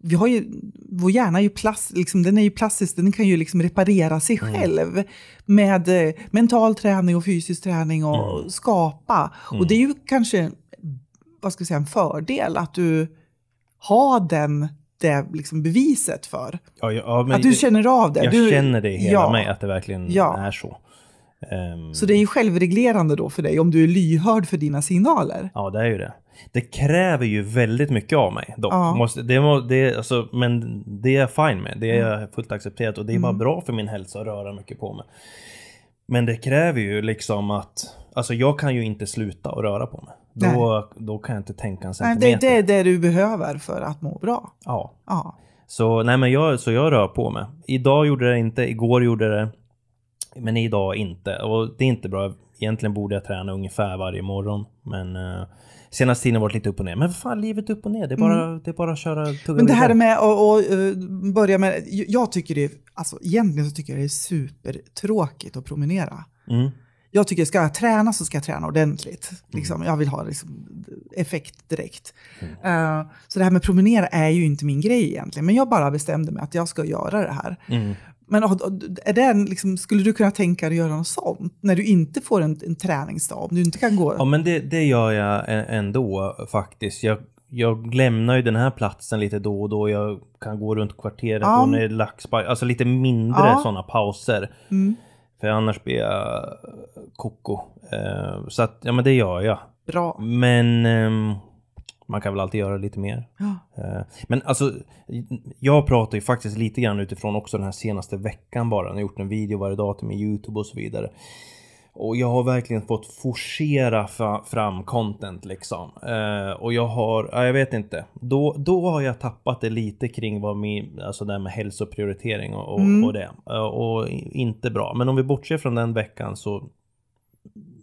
vi har ju, vår hjärna är ju, plast, liksom, den är ju plastisk, den kan ju liksom reparera sig själv med eh, mental träning och fysisk träning och skapa. Och det är ju kanske vad ska jag säga, en fördel att du har den, det liksom beviset för. Ja, ja, att du känner av det. Jag du, känner det i hela ja. mig att det verkligen är så. Ehm, Så det är ju självreglerande då för dig om du är lyhörd för dina signaler. Ja, det är ju det. Det kräver ju väldigt mycket av mig dock. Ja. Måste, det, må, det, alltså, men det är jag fine med. Det är Mm. fullt accepterat och det är bara bra för min hälsa att röra mycket på mig. Men det kräver ju liksom att, alltså jag kan ju inte sluta att röra på mig. Då, då kan jag inte tänka en Nej, centimeter. det, det är det du behöver för att må bra. Ja. Ja. Så, nej, men jag, så jag rör på mig. Idag gjorde det inte, igår gjorde det. Men idag inte. Och det är inte bra. Egentligen borde jag träna ungefär varje morgon. Men uh, senaste tiden har varit lite upp och ner. Men vad fan, livet upp och ner. Det är bara, det är bara att köra tugga Mm. Men det här med att och, eh, börja med, jag tycker det, alltså egentligen så tycker jag det är supertråkigt att promenera. Mm. Jag tycker ska jag träna så ska jag träna ordentligt. Liksom, jag vill ha liksom, effekt direkt. Eh, så det här med promenera är ju inte min grej egentligen. Men jag bara bestämde mig att jag ska göra det här. Mm. Men är det liksom, skulle du kunna tänka dig att göra något sånt? När du inte får en, en träningsdag, om du inte kan gå... Ja men det, det gör jag ändå faktiskt. Jag, jag lämnar ju den här platsen lite då och då. Jag kan gå runt kvarteret Ja. och när det är laxbaj. Alltså lite mindre Ja. sådana pauser. Mm, För annars blir jag koko. Eh, så att, ja men det gör jag. bra. Men ehm, man kan väl alltid göra lite mer. Ja. Eh, Men alltså, jag pratar ju faktiskt lite grann utifrån också den här senaste veckan bara. Jag har gjort en video varje dag till min YouTube och så vidare. Och jag har verkligen fått forcera fram content liksom. Eh, och jag har, ja, jag vet inte. Då, då har jag tappat det lite kring vad min, alltså det här med hälsoprioritering och, och, Mm. och det. Eh, och inte bra. Men om vi bortser från den veckan så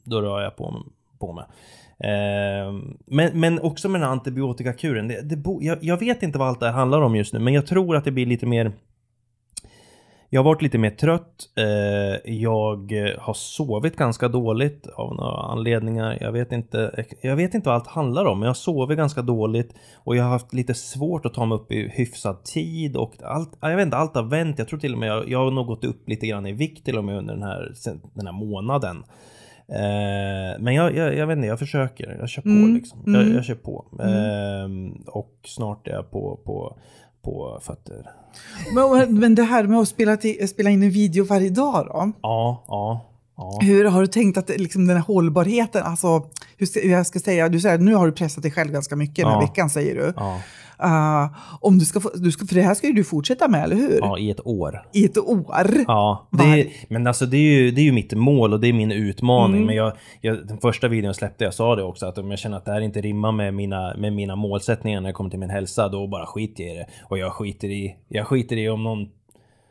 då rör jag på, på mig. Eh, men, men också med den här antibiotikakuren. Det, det bo, jag, jag vet inte vad allt det här handlar om just nu, men jag tror att det blir lite mer... Jag har varit lite mer trött. Eh, jag har sovit ganska dåligt av några anledningar. Jag vet, inte, jag vet inte vad allt handlar om, men jag sovit ganska dåligt och jag har haft lite svårt att ta mig upp i hyfsad tid och allt, jag vet inte, allt har vänt. Jag tror till och med jag, jag har nog gått upp lite grann i vikt till och med under den här, den här månaden. Eh, men jag, jag, jag vet inte, jag försöker. Jag kör på Mm, liksom. Jag, mm. jag kör på. Eh, och snart är jag på, på, på fötter. Men, men det här med att spela, till, spela in en video varje dag då? Ja, ja, ja. Hur har du tänkt att liksom, den här hållbarheten, alltså hur, hur jag ska säga, du säger nu har du pressat dig själv ganska mycket den här Ja. veckan säger du. ja. Uh, om du ska, få, du ska, för det här ska ju du fortsätta med, eller hur? Ja, i ett år. I ett år. Ja, är, men alltså det är, ju, det är ju mitt mål och det är min utmaning. Mm. Men jag, jag, den första videon jag släppte, jag sa det också, att om jag känner att det här inte rimmar med mina, med mina målsättningar när det kommer till min hälsa, då bara skiter jag i det. Och jag skiter i, jag skiter i om någon...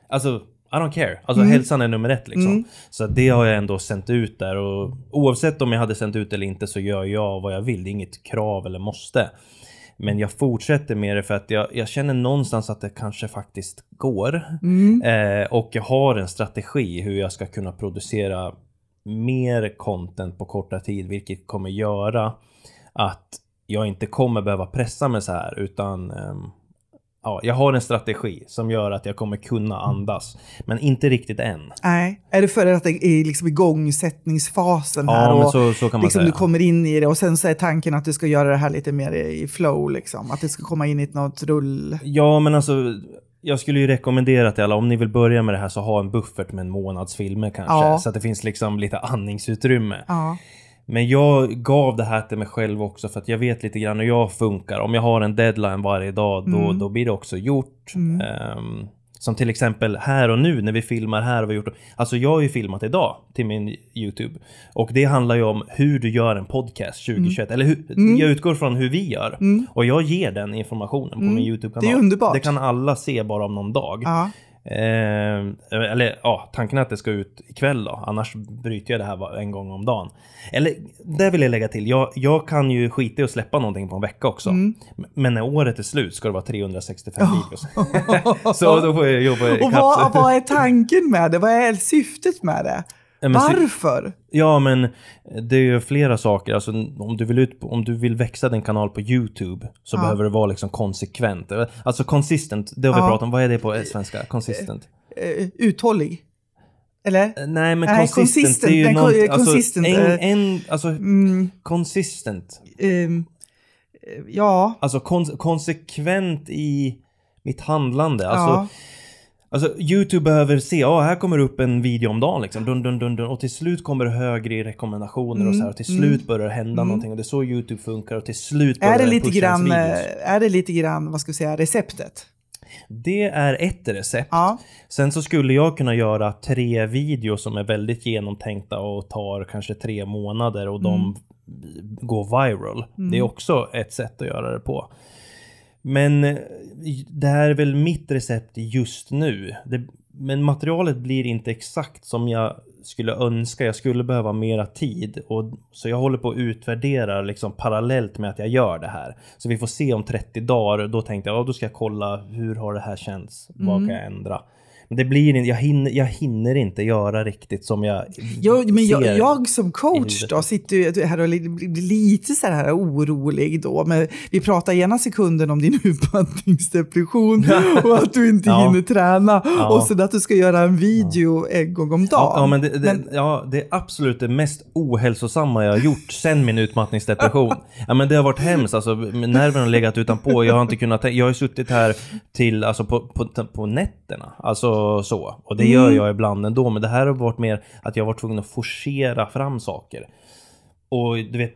Alltså, I don't care. Alltså hälsan är nummer ett liksom. Så det har jag ändå sänt ut där och oavsett om jag hade sänt ut eller inte så gör jag vad jag vill. Det är inget krav eller måste. Men jag fortsätter med det för att jag, jag känner någonstans att det kanske faktiskt går. Eh, och jag har en strategi hur jag ska kunna producera mer content på korta tid, vilket kommer göra att jag inte kommer behöva pressa mig så här, utan ehm, ja, jag har en strategi som gör att jag kommer kunna andas. Men inte riktigt än. Nej, är det för att det är liksom igångsättningsfasen här Ja, men och så, så liksom du kommer in i det och sen så är tanken att du ska göra det här lite mer i flow, liksom. att det ska komma in i något rull. Ja, men alltså jag skulle ju rekommendera till alla, om ni vill börja med det här så ha en buffert med en månads filmer kanske. Ja. Så att det finns liksom lite andningsutrymme. Ja. Men jag gav det här till mig själv också för att jag vet lite grann hur jag funkar. Om jag har en deadline varje dag, då, Mm. då blir det också gjort. Ehm, som till exempel här och nu när vi filmar här och vi har gjort... Alltså jag har ju filmat idag till min YouTube. Och det handlar ju om hur du gör en podcast 2021. Eller hur, jag utgår från hur vi gör. Och jag ger den informationen på min YouTube-kanal. Det är underbart. Det kan alla se bara om någon dag. Ja. Eh, eller ja, tanken är att det ska ut ikväll då. Annars bryter jag det här en gång om dagen. Eller, det vill jag lägga till. Jag, jag kan ju skita i att släppa någonting på en vecka också. Mm. Men när året är slut ska det vara 365 videos. *laughs* Så då får jag jobba Och ikapp. vad, vad är tanken med det? Vad är syftet med det? Men Varför? Ja, men det är ju flera saker. Alltså, om, du vill ut, om du vill växa din kanal på YouTube så Ja. behöver det vara liksom konsekvent. Alltså consistent, det har vi Ja. pratat om. Vad är det på svenska? Consistent? Eh, uthållig? Eller? Nej men Nej, consistent, consistent, det är ju något, alltså, consistent, en, eh, en, alltså Mm, consistent. eh, ja. Alltså kon, konsekvent i mitt handlande. Alltså, ja. Alltså YouTube behöver se, ja här kommer upp en video om dagen liksom. Dun, dun, dun, dun. Och till slut kommer det högre i rekommendationer och så här. Och till slut börjar det hända någonting. Och det är så YouTube funkar. Och till slut börjar Är det, lite grann, videos. eh, är det lite grann, vad ska vi säga, receptet? Det är ett recept. Ja. Sen så skulle jag kunna göra tre videos som är väldigt genomtänkta och tar kanske tre månader och de gå viral. Det är också ett sätt att göra det på. Men eh, det här är väl mitt recept just nu. Det, men materialet blir inte exakt som jag skulle önska. Jag skulle behöva mera tid. Och, så jag håller på att utvärdera liksom parallellt med att jag gör det här. Så vi får se om 30 dagar. Då tänkte jag, ja, då ska jag kolla hur har det här känts? Vad kan jag ändra? Men det blir inte, jag hinner, jag hinner inte göra riktigt som jag Jag, men jag, jag som coach då sitter ju här och blir lite så här orolig då. Men vi pratar ena sekunden om din *laughs* utmattningsdepression *laughs* och att du inte Ja. hinner träna. Ja. Och sen att du ska göra en video en gång om dagen. Ja, ja, men det, det, Men- ja, det är absolut det mest ohälsosamma jag har gjort sen min utmattningsdepression. *laughs* Ja, men det har varit hemskt, alltså, nerverna har legat utanpå. Jag har inte kunnat, jag har suttit här till, alltså, på, på, på nätterna. Alltså så. Och det Mm. gör jag ibland ändå. Men det här har varit mer att jag har varit tvungen att forcera fram saker. Och du vet,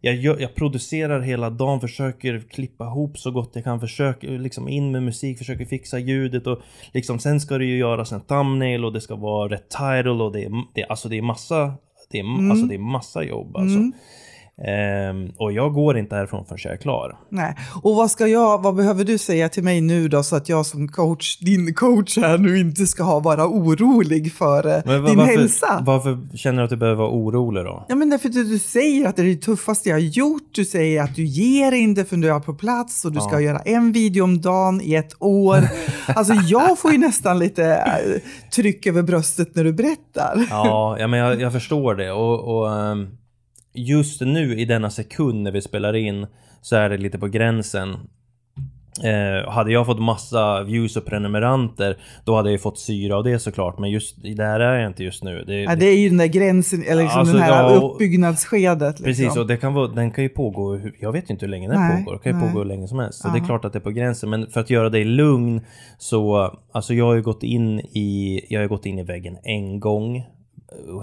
jag, gör, jag producerar hela dagen, försöker klippa ihop så gott jag kan, försöker liksom in med musik, försöker fixa ljudet och liksom sen ska det ju göras en thumbnail och det ska vara rätt title och det är, det, alltså det är massa, det är, alltså det är massa jobb alltså. Ehm, och jag går inte härifrån förrän jag är klar. Nej. Och vad, ska jag, vad behöver du säga till mig nu då så att jag som coach, din coach här nu inte ska ha, vara orolig för eh, Men din varför, hälsa? Varför känner du att du behöver vara orolig då? Ja, men därför att du säger att det är det tuffaste jag har gjort. Du säger att du ger inte för du är på plats och du ska göra en video om dagen i ett år. *laughs* Alltså jag får ju nästan lite eh, tryck över bröstet när du berättar. Ja, ja men jag, jag förstår det. Och, och ehm, just nu i denna sekund när vi spelar in så är det lite på gränsen. Eh, hade jag fått massa views och prenumeranter då hade jag ju fått syra av det såklart. Men just där är jag inte just nu. Det, Ja, det är ju den där gränsen, eller liksom Alltså, den här ja, uppbyggnadsskedet. Liksom. Precis, och det kan vara, den kan ju pågå, jag vet ju inte hur länge den Nej, pågår, det kan ju nej. pågå hur länge som helst. Så Ja. det är klart att det är på gränsen, men för att göra dig lugn så, alltså jag har ju gått in i, jag har gått in i väggen en gång, eh,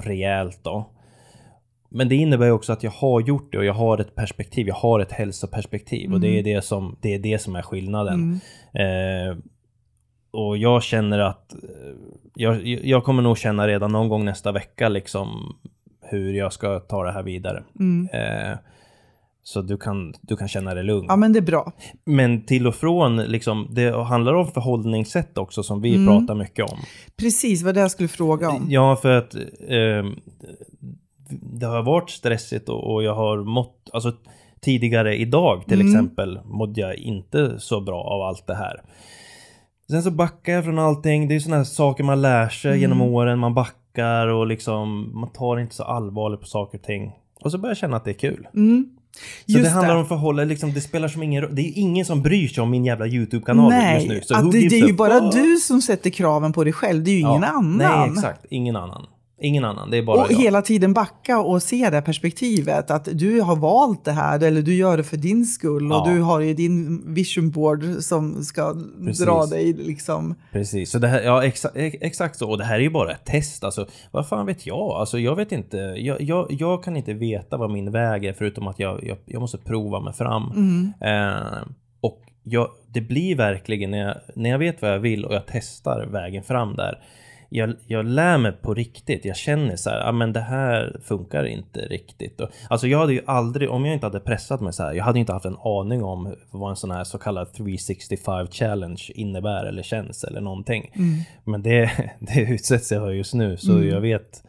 rejält då. Men det innebär ju också att jag har gjort det och jag har ett perspektiv, jag har ett hälsoperspektiv och det är det som, det är det som är skillnaden. Eh, och jag känner att eh, jag, jag kommer nog känna redan någon gång nästa vecka liksom hur jag ska ta det här vidare. Eh, så du kan, du kan känna dig lugn. Ja, men det är bra. Men till och från, liksom, det handlar om förhållningssätt också som Mm. vi pratar mycket om. Precis vad det jag skulle fråga om. Ja, för att eh, det har varit stressigt och, och jag har mått, alltså tidigare idag till exempel mådde jag inte så bra av allt det här. Sen så backar jag från allting. Det är sådana här saker man lär sig genom åren. Man backar och liksom man tar inte så allvarligt på saker och ting. Och så börjar jag känna att det är kul. Så Mm. Just det handlar det. om förhållande, liksom, det spelar som ingen. Det är ingen som bryr sig om min jävla YouTube-kanal just nu. Så att det, det är ju bara du som sätter kraven på dig själv. Det är ju ingen Ja, annan. Nej, exakt. Ingen annan. Ingen annan. Det är bara Och jag. hela tiden backa och se det perspektivet. Att du har valt det här eller du gör det för din skull. Ja. Och du har ju din vision board som ska Precis. dra dig liksom. Precis, så det här, ja exa, ex- exakt så. Och det här är ju bara ett test. Alltså, vad fan vet jag? Alltså, jag vet inte. Jag, jag, jag kan inte veta vad min väg är förutom att jag, jag, jag måste prova mig fram. Eh, och jag, det blir verkligen när jag, när jag vet vad jag vill och jag testar vägen fram där. Jag, jag lär mig på riktigt. Jag känner så här, ah, men det här funkar inte riktigt. Och, alltså jag hade ju aldrig, om jag inte hade pressat mig så här, jag hade inte haft en aning om vad en sån här så kallad 365 challenge innebär eller känns eller någonting. Men det, *laughs* det utsätts jag för just nu, så jag vet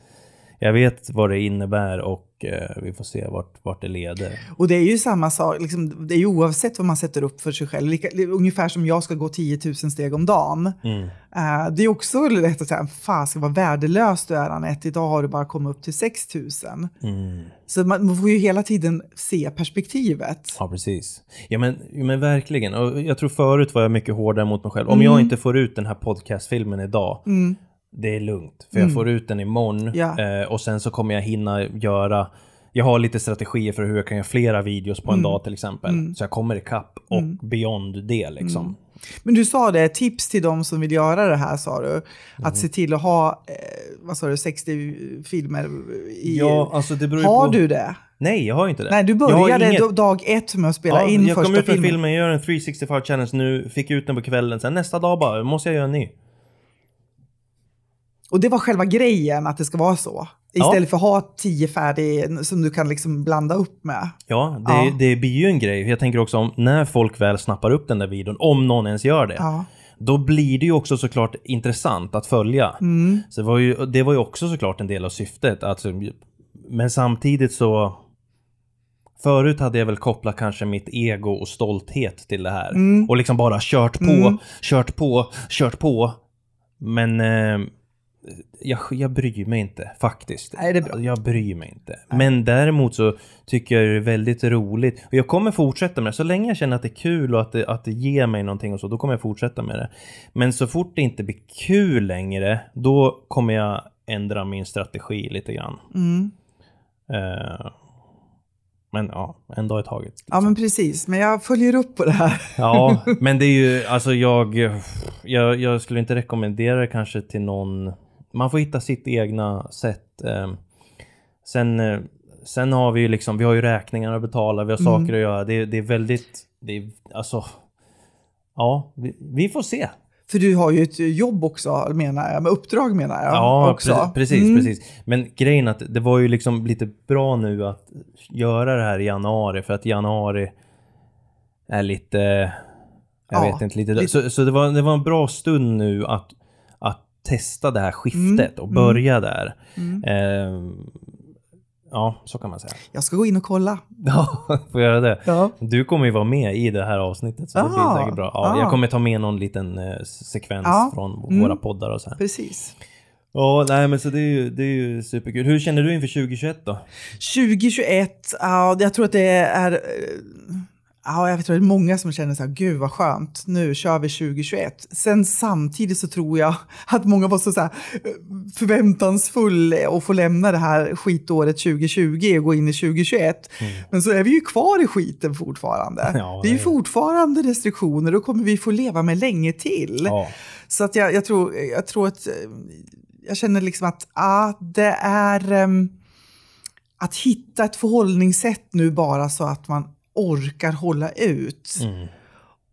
jag vet vad det innebär och eh, vi får se vart, vart det leder. Och det är ju samma sak, liksom, det är ju oavsett vad man sätter upp för sig själv. Lika, ungefär som jag ska gå 10 000 steg om dagen. Eh, det är också lätt att säga, fan ska vara värdelös du är Anette, idag har du bara kommit upp till 6 000. Så man, man får ju hela tiden se perspektivet. Ja, precis. Ja, men, ja, men verkligen. Och jag tror förut var jag mycket hårdare mot mig själv. Om jag inte får ut den här podcastfilmen idag, det är lugnt. För jag får ut den imorgon Ja. eh, och sen så kommer jag hinna göra jag har lite strategier för hur jag kan göra flera videos på en dag till exempel. Så jag kommer ikapp och beyond det liksom. Men du sa det, tips till de som vill göra det här sa du. Att se till att ha, eh, vad sa du, 60 filmer i... Ja, alltså det beror har på... du det? Nej, jag har inte det. Nej, du började inget- dag ett med att spela Ja, in jag kom första ut med filmen. filmen, jag gör en 365 challenge nu, fick ut den på kvällen, sen nästa dag bara, måste jag göra en ny. Och det var själva grejen, att det ska vara så. Istället för att ha tio färdiga som du kan liksom blanda upp med. Ja, det, Ja. det blir ju en grej. Jag tänker också om när folk väl snappar upp den där videon, om någon ens gör det. Ja. Då blir det ju också såklart intressant att följa. Mm. Så det var, ju, det var ju också såklart en del av syftet. Alltså, men samtidigt så... Förut hade jag väl kopplat kanske mitt ego och stolthet till det här. Mm. Och liksom bara kört på, kört på, kört på. Men eh, jag, jag bryr mig inte faktiskt. Nej, det är bra. Jag bryr mig inte. Men däremot så tycker jag det är väldigt roligt. Och jag kommer fortsätta med det. Så länge jag känner att det är kul och att det, att det ger mig någonting och så, då kommer jag fortsätta med det. Men så fort det inte blir kul längre, då kommer jag ändra min strategi lite grann. Mm. Eh, men ja, en dag i taget. ja, men precis. Men jag följer upp på det här. Ja, *laughs* men det är ju, alltså jag, jag, jag skulle inte rekommendera det kanske till någon, man får hitta sitt egna sätt. Eh, Sen, eh, sen har vi ju liksom, vi har ju räkningar att betala, vi har saker att göra. Det, det är väldigt, det är, alltså, ja, vi, vi får se. För du har ju ett jobb också, menar jag. Med uppdrag menar jag. Ja, också. precis, precis, Mm. precis. Men grejen att det var ju liksom lite bra nu att göra det här i januari, för att januari är lite, jag Ja, vet inte, lite, lite- Så, så det, var, det var en bra stund nu att testa det här skiftet Mm, och börja där. Mm. Eh, ja, så kan man säga. Jag ska gå in och kolla. *laughs* Ja, får göra det? Ja. Du kommer ju vara med i det här avsnittet, så det Ah, blir säkert bra. Ja, ah. Jag kommer ta med någon liten eh, sekvens Ja, från mm. våra poddar och så här. Precis. Ja, nej men så det är ju, det är ju superkul. Hur känner du inför 2021 då? 2021, ja, jag tror att det är... Ja, jag att det är många som känner så här, gud vad skönt, nu kör vi 2021. Sen samtidigt så tror jag att många var så, så här, eh, förväntansfull och få lämna det här skitåret 2020 och gå in i 2021. Men så är vi ju kvar i skiten fortfarande. Mm. Ja, det är ju fortfarande restriktioner och kommer vi få leva med länge till. Ja. Så att jag, jag, tror, jag tror att eh, jag känner liksom att ah, det är ehm, att hitta ett förhållningssätt nu bara så att man orkar hålla ut. Mm.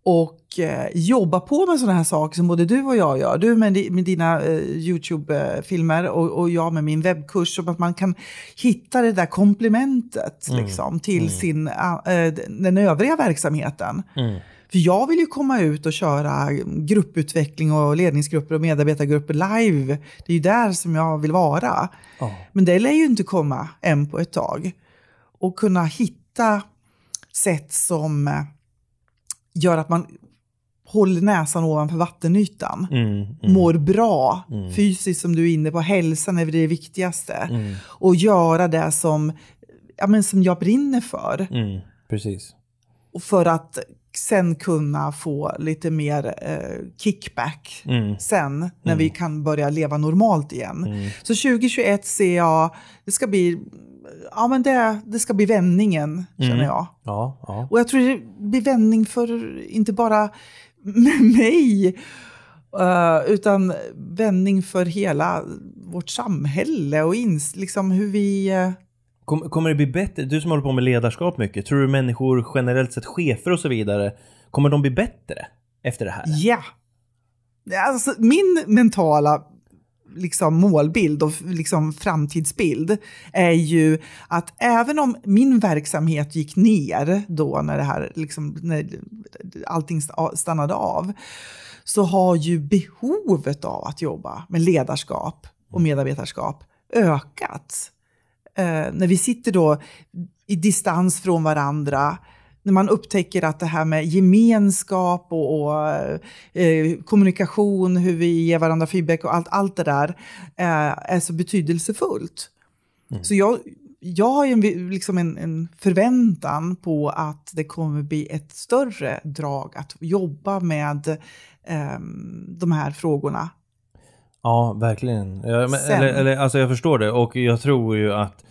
Och eh, jobba på med sådana här saker som både du och jag gör. Du med, di- med dina eh, YouTube-filmer och, och jag med min webbkurs. Så att man kan hitta det där komplementet Mm. liksom, till sin, ah, eh, den övriga verksamheten. Mm. För jag vill ju komma ut och köra grupputveckling och ledningsgrupper och medarbetargrupper live. Det är ju där som jag vill vara. Ja. Men det lär ju inte komma än på ett tag. Och kunna hitta sätt som eh, gör att man håller näsan ovanför vattenytan. Mm. Mm. Mår bra Mm. fysiskt som du är inne på. Hälsan är det viktigaste. Mm. Och göra det som, ja, men som jag brinner för. Mm. Precis. Och för att sen kunna få lite mer eh, kickback Mm. sen när Mm. vi kan börja leva normalt igen. Mm. Så 2021 ser jag, det ska bli, ja men det, det ska bli vändningen känner Mm. jag. Ja, ja. Och jag tror det blir vändning för, inte bara mig, eh, utan vändning för hela vårt samhälle och ins, liksom hur vi... eh, Kom, kommer det bli bättre? Du som håller på med ledarskap mycket, tror du människor generellt sett, chefer och så vidare, kommer de bli bättre efter det här? Ja. Alltså, min mentala liksom, målbild och liksom, framtidsbild är ju att även om min verksamhet gick ner då när, det här, liksom, när allting stannade av så har ju behovet av att jobba med ledarskap och medarbetarskap ökat. Eh, när vi sitter då i distans från varandra, när man upptäcker att det här med gemenskap och, och eh, kommunikation, hur vi ger varandra feedback och allt, allt det där eh, är så betydelsefullt. Så jag, jag har ju en, liksom en, en förväntan på att det kommer bli ett större drag att jobba med eh, de här frågorna. Ja, verkligen. Ja, men, eller, eller, alltså jag förstår det och jag tror ju att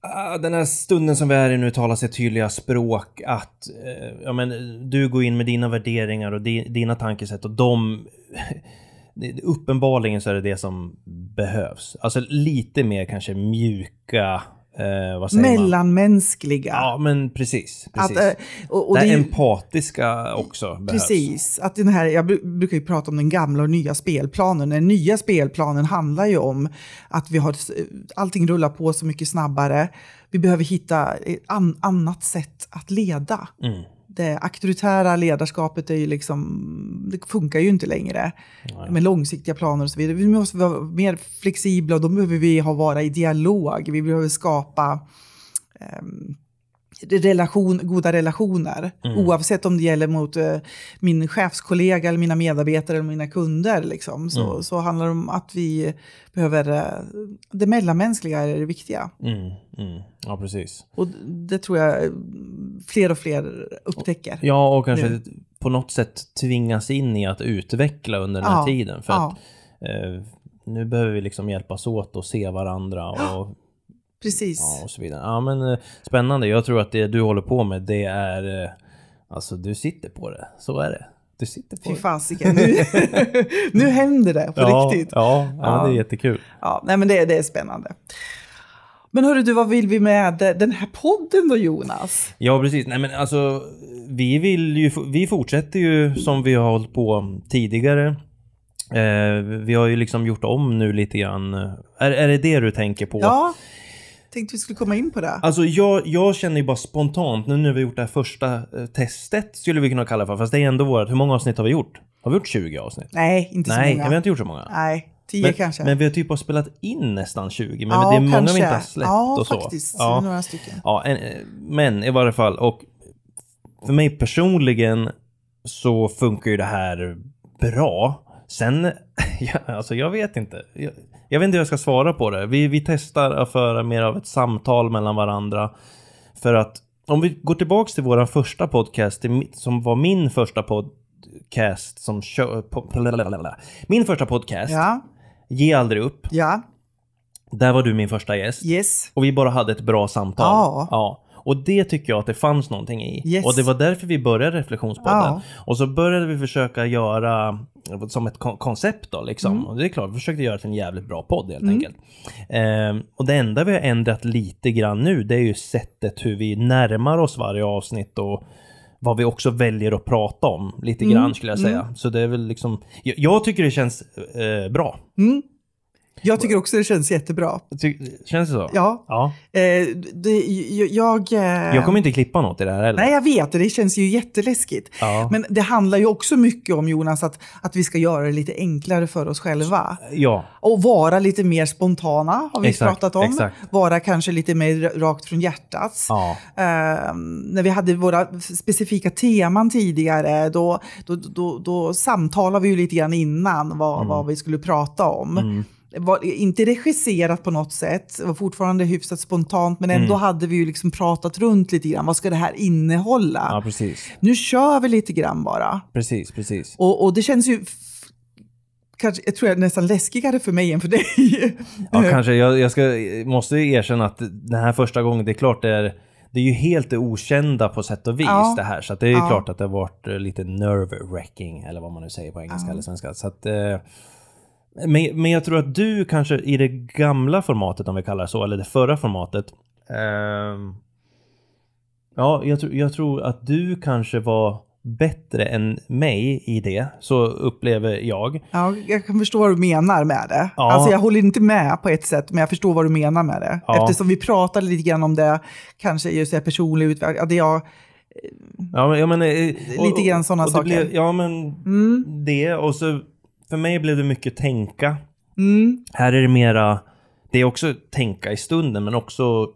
Ah, den här stunden som vi är i nu talar sitt tydliga språk att eh, ja, men, du går in med dina värderingar och di, dina tankesätt och de *laughs* Uppenbarligen så är det det som behövs. Alltså lite mer kanske mjuka eh, säger man? Mellanmänskliga. Ja, men precis. precis. Att, eh, och, och det, det empatiska också behövs. Precis. Att den här, jag bru- brukar ju prata om den gamla och nya spelplanen. Den nya spelplanen handlar ju om att vi har, allting rullar på så mycket snabbare. Vi behöver hitta ett an, annat sätt att leda. Mm. Det auktoritära ledarskapet är ju liksom, det funkar ju inte längre med långsiktiga planer och så vidare. Vi måste vara mer flexibla och då behöver vi ha, vara i dialog. Vi behöver skapa ehm, relation, goda relationer. Mm. Oavsett om det gäller mot eh, min chefskollega, eller mina medarbetare eller mina kunder. Liksom. Så, Mm. så handlar det om att vi behöver... eh, Det mellanmänskliga är det viktiga. Mm, mm. Ja, precis. Och det tror jag eh, fler och fler upptäcker. Ja, och kanske Nu. på något sätt tvingas in i att utveckla under den här Ja, tiden. För ja. att eh, nu behöver vi liksom hjälpas åt och se varandra och, Precis. ja, och så vidare. Ja, men eh, spännande. Jag tror att det du håller på med, det är... Eh, alltså, du sitter på det. Så är det. Du sitter på Fy fasiken, nu, *laughs* nu händer det på ja, riktigt. Ja, ja, Ja. det är jättekul. Ja, nej, men det, det är spännande. Men hörru du, vad vill vi med den här podden då Jonas? Ja, precis. Nej, men alltså, vi vill ju, vi fortsätter ju som vi har hållit på tidigare. Eh, vi har ju liksom gjort om nu lite grann. Är, är det det du tänker på? Ja, tänkte vi skulle komma in på det. Alltså jag, jag känner ju bara spontant, nu när vi gjort det här första eh, testet, skulle vi kunna kalla det för, fast det är ändå vårt, hur många avsnitt har vi gjort? Har vi gjort 20 avsnitt? Nej, inte så Nej, många. vi har inte gjort så många. Nej, tio men, kanske. men vi har typ har spelat in nästan 20, men ja, det är många kanske. vi inte har släppt ja, och så. faktiskt. Ja, Några stycken. Ja, en, eh, men i varje fall, och för mig personligen så funkar ju det här bra. Sen, *laughs* ja, alltså jag vet inte. Jag, jag vet inte hur jag ska svara på det. Vi, vi testar att föra mer av ett samtal mellan varandra. För att om vi går tillbaks till våran första podcast, som var min första podcast som kö, Min första podcast, Ja, Ge aldrig upp. ja, Där var du min första gäst. yes. Och vi bara hade ett bra samtal. Ja. Och det tycker jag att det fanns någonting i. Yes. Och det var därför vi började Reflektionspodden. Ja. Och så började vi försöka göra som ett kon- koncept då liksom. Mm. Och det är klart, vi försökte göra till en jävligt bra podd helt enkelt. Ehm, och det enda vi har ändrat lite grann nu, det är ju sättet hur vi närmar oss varje avsnitt och vad vi också väljer att prata om lite Mm. grann skulle jag säga. Så det är väl liksom, jag, jag tycker det känns eh, bra. Mm. Jag tycker också det känns jättebra. Ty, känns det så? Ja, ja. eh, det, jag... eh, Jag kommer inte klippa något i det här heller. Nej, jag vet det. Det känns ju jätteläskigt. Ja. Men det handlar ju också mycket om, Jonas, att, att vi ska göra det lite enklare för oss själva. Ja, Och vara lite mer spontana, har vi Exakt, pratat om. exakt. Vara kanske lite mer rakt från hjärtat. ja. Eh, när vi hade våra specifika teman tidigare, då, då, då, då samtalade vi ju lite grann innan vad, Mm. vad vi skulle prata om. Det var inte regisserat på något sätt, det var fortfarande hyfsat spontant, men ändå Mm. hade vi ju liksom pratat runt lite grann. Vad ska det här innehålla? ja, precis. Nu kör vi lite grann bara. Precis, precis. Och, och det känns ju, kanske, jag tror jag nästan läskigare för mig än för dig. *laughs* Ja, kanske. Jag, jag ska, måste erkänna att den här första gången, det är klart det är, det är ju helt det okända på sätt och vis Ja. det här. Så att det är ju Ja. klart att det har varit lite nerve-wracking, eller vad man nu säger på engelska eller svenska. Så att, eh, men, men jag tror att du kanske i det gamla formatet, om vi kallar det så, eller det förra formatet. ehm, ja, jag, tror- jag tror att du kanske var bättre än mig i det, så upplever jag. Ja, jag kan förstå vad du menar med det. Ja. Alltså jag håller inte med på ett sätt, men jag förstår vad du menar med det. Ja. Eftersom vi pratade lite grann om det, kanske just det personlig utveckling. Det jag, Ja, men, ja, men, eh, Lite grann det saker. Blev, ja, men det och så för mig blev det mycket tänka. mm, Här är det mera, det är också tänka i stunden men också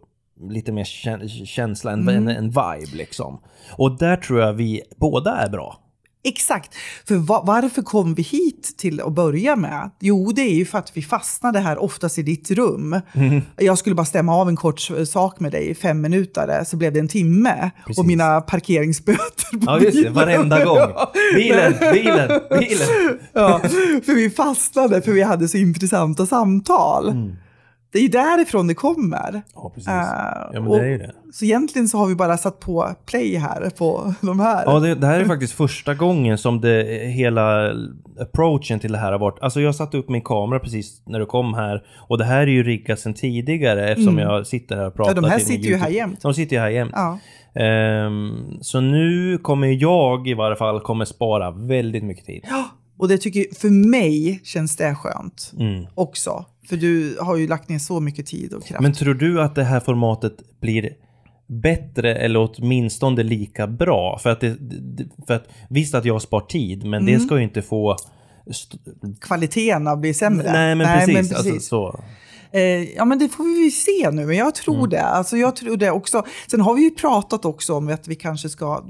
lite mer kä- känsla, en, Mm. en, en vibe liksom. Och där tror jag vi båda är bra. Exakt. För va- varför kom vi hit till att börja med? Jo, det är ju för att vi fastnade här oftast i ditt rum. Mm. Jag skulle bara stämma av en kort sak med dig i fem minuter, så blev det en timme. Precis. Och mina parkeringsböter på Ja just det, varenda gång. Bilen, bilen, bilen. Ja, för vi fastnade för vi hade så intressanta samtal. Mm. Det är ju därifrån det kommer. Ja, precis. Eh, ja, men och- det är ju det. Så egentligen så har vi bara satt på play här på de här. Ja, det, det här är faktiskt första gången som det hela approachen till det här har varit. Alltså jag satte upp min kamera precis när du kom här och det här är ju riggat sedan tidigare eftersom jag sitter här och pratar. Mm. Ja, de här sitter ju här jämt. De sitter ju här jämt. Ja. Ehm, så nu kommer jag i varje fall kommer spara väldigt mycket tid. Och det tycker för mig känns det skönt Mm. också. För du har ju lagt ner så mycket tid och kraft. Men tror du att det här formatet blir bättre eller åtminstone lika bra? För att, det, för att visst att jag spar tid, men Mm. det ska ju inte få... st- Kvaliteterna blir sämre. Nej, men precis. men Alltså, så. Eh, ja, men det får vi se nu. Men jag tror Mm. det. Alltså, jag tror det också. Sen har vi ju pratat också om att vi kanske ska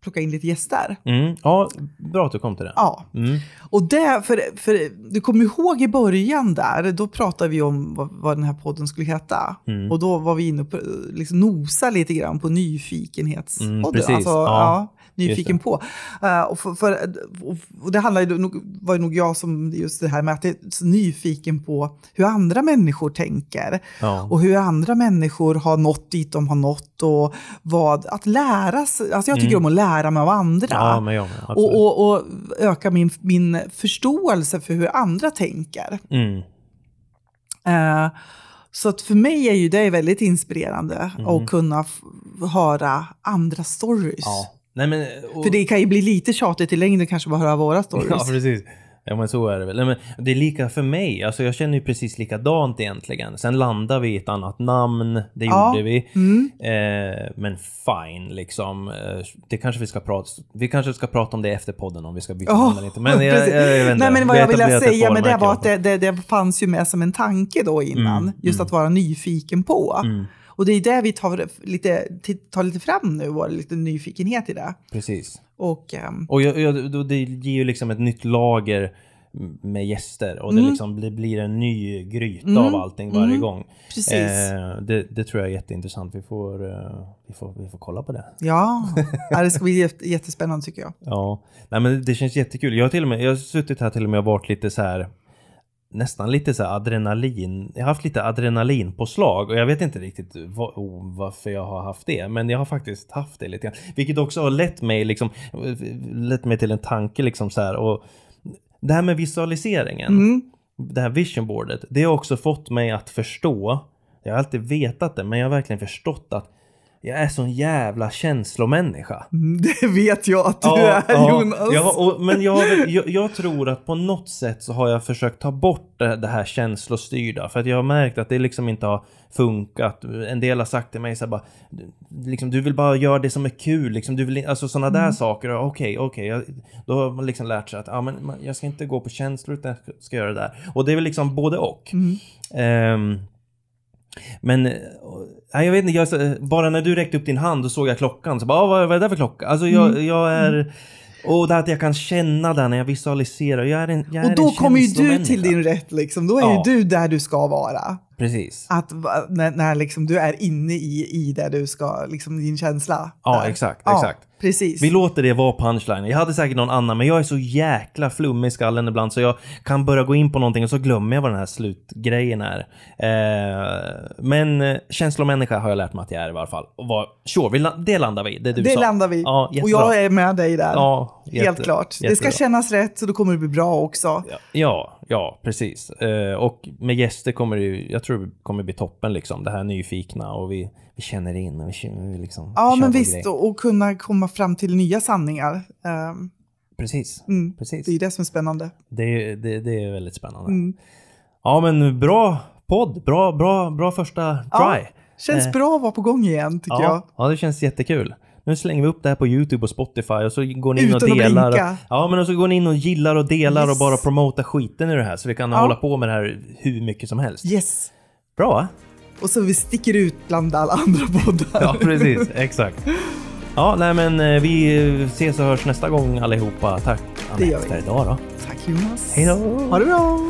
plocka in lite gäster. Mm. Ja, bra att du kom till det. Ja, Mm. och det, för, för du kommer ihåg i början där, då pratade vi om vad, vad den här podden skulle heta. Mm. Och då var vi inne på, liksom nosa lite grann på nyfikenhetspodden. Mm, precis. Alltså, Ja, ja, nyfiken på. Eh, och, för, för, och, det handlar ju var ju nog jag som, just det här med att jag är nyfiken på hur andra människor tänker. Ja. Och hur andra människor har nått dit de har nått och vad, att lära sig. Alltså jag tycker om att lära mig av andra. Mm. ja, men. Absolut. och, och, och öka min, min förståelse för hur andra tänker. Mm. Eh, så att för mig är ju det väldigt inspirerande att kunna höra andra stories. Mm. Ja. Nej, men... Och, För det kan ju bli lite tjatigt i längden kanske bara höra våra stories. *laughs* Ja, precis. Ja, men så är det väl. Nej, men det är lika för mig. Alltså, jag känner ju precis likadant egentligen. Sen landar vi i ett annat namn. Det Ja. gjorde vi. Mm. Eh, men fine, liksom. Eh, det kanske vi ska prata... Vi kanske ska prata om det efter podden om vi ska byta Ja, namn inte. Men *laughs* jag, jag, jag vet inte. Nej, men vad jag ville säga med det var att det, det, det fanns ju med som en tanke då innan. Mm, just att vara nyfiken på. Och det är det vi tar lite, tar lite fram nu, var lite nyfikenhet i det. Precis. Och ehm, Och jag, jag, det ger ju liksom ett nytt lager med gäster och det Mm. liksom blir, blir en ny gryta Mm. av allting varje Mm. gång. precis. Eh, det, det tror jag är jätteintressant. Vi får, eh, vi får, vi får kolla på det. Ja, *laughs* ja, det ska bli jätte- jättespännande tycker jag. Ja, nej men det känns jättekul. Jag har till och med, jag har suttit här till och med och varit lite så här nästan lite så adrenalin. Jag har haft lite adrenalinpåslag och jag vet inte riktigt va- oh, varför jag har haft det, men jag har faktiskt haft det lite grann. Vilket också har lett mig liksom, lett mig till en tanke liksom så här och det här med visualiseringen, Mm. det här visionboardet, det har också fått mig att förstå, jag har alltid vetat det, men jag har verkligen förstått att jag är sån jävla känslomänniska. Mm, *laughs* Det vet jag att du Ja, är ja, Jonas. Ja, och, men jag, jag, jag tror att på något sätt så har jag försökt ta bort det, det här känslostyrda. För att jag har märkt att det liksom inte har funkat. En del har sagt till mig så här bara, liksom, du vill bara göra det som är kul. Liksom, du vill, alltså sådana Mm. där saker. Okej, okej. jag- då har man liksom lärt sig att ja, men, jag ska inte gå på känslor utan jag ska- göra det där. Och det är väl liksom både och. Mm. Ehm, men, eh, nej, jag vet inte, jag, bara när du räckte upp din hand och såg jag klockan så bara, "Ah, vad, vad är det där för klocka? Alltså jag, Mm. jag är... Och det att jag kan känna det när jag visualiserar. Jag är en, jag Och då kommer ju du till din rätt liksom. Då är Ja. ju du där du ska vara. Precis. Att när, när liksom du är inne i, i det du ska, liksom din känsla. Ja, där. exakt, Ja, exakt. Precis. Vi låter det vara punchline. Jag hade säkert någon annan, men jag är så jäkla flummig i skallen ibland så jag kan börja gå in på någonting och så glömmer jag vad den här slutgrejen är. Eh, men eh, känslomänniska har jag lärt mig att jag är i varje fall. Och vad, sure, vi, la- det landar vi. Det du det sa. landar vi. Ja, och jag är med dig där. Ja, jätte- Helt klart. Det jättebra. ska kännas rätt så då kommer det bli bra också. Ja, Ja, ja, precis. Eh, och med gäster kommer det ju, jag tror det kommer bli toppen liksom. Det här nyfikna och vi, vi känner in och vi, känner, vi liksom... Ja, men visst. Och, och kunna komma fram till nya sanningar. Ehm, Precis, mm, precis. det är det som är spännande. Det, är- det, det är väldigt spännande. Mm. Ja, men bra podd. Bra, bra, bra första Ja, try. Känns Eh, bra att vara på gång igen, tycker jag. Ja, ja, det känns jättekul. Nu slänger vi upp det här på YouTube och Spotify och så går ni in Utan och delar. blinka. Ja, men så går ni in och gillar och delar Yes. och bara promotar skiten i det här så vi kan Ja. hålla på med det här hur mycket som helst. Yes. Bra? Och så vi sticker ut bland alla andra poddar. Ja, precis. Exakt. Ja, nej men eh, vi ses och hörs nästa gång allihopa. Tack Anette för idag då. Tack Jonas. Hej då! Ha det bra.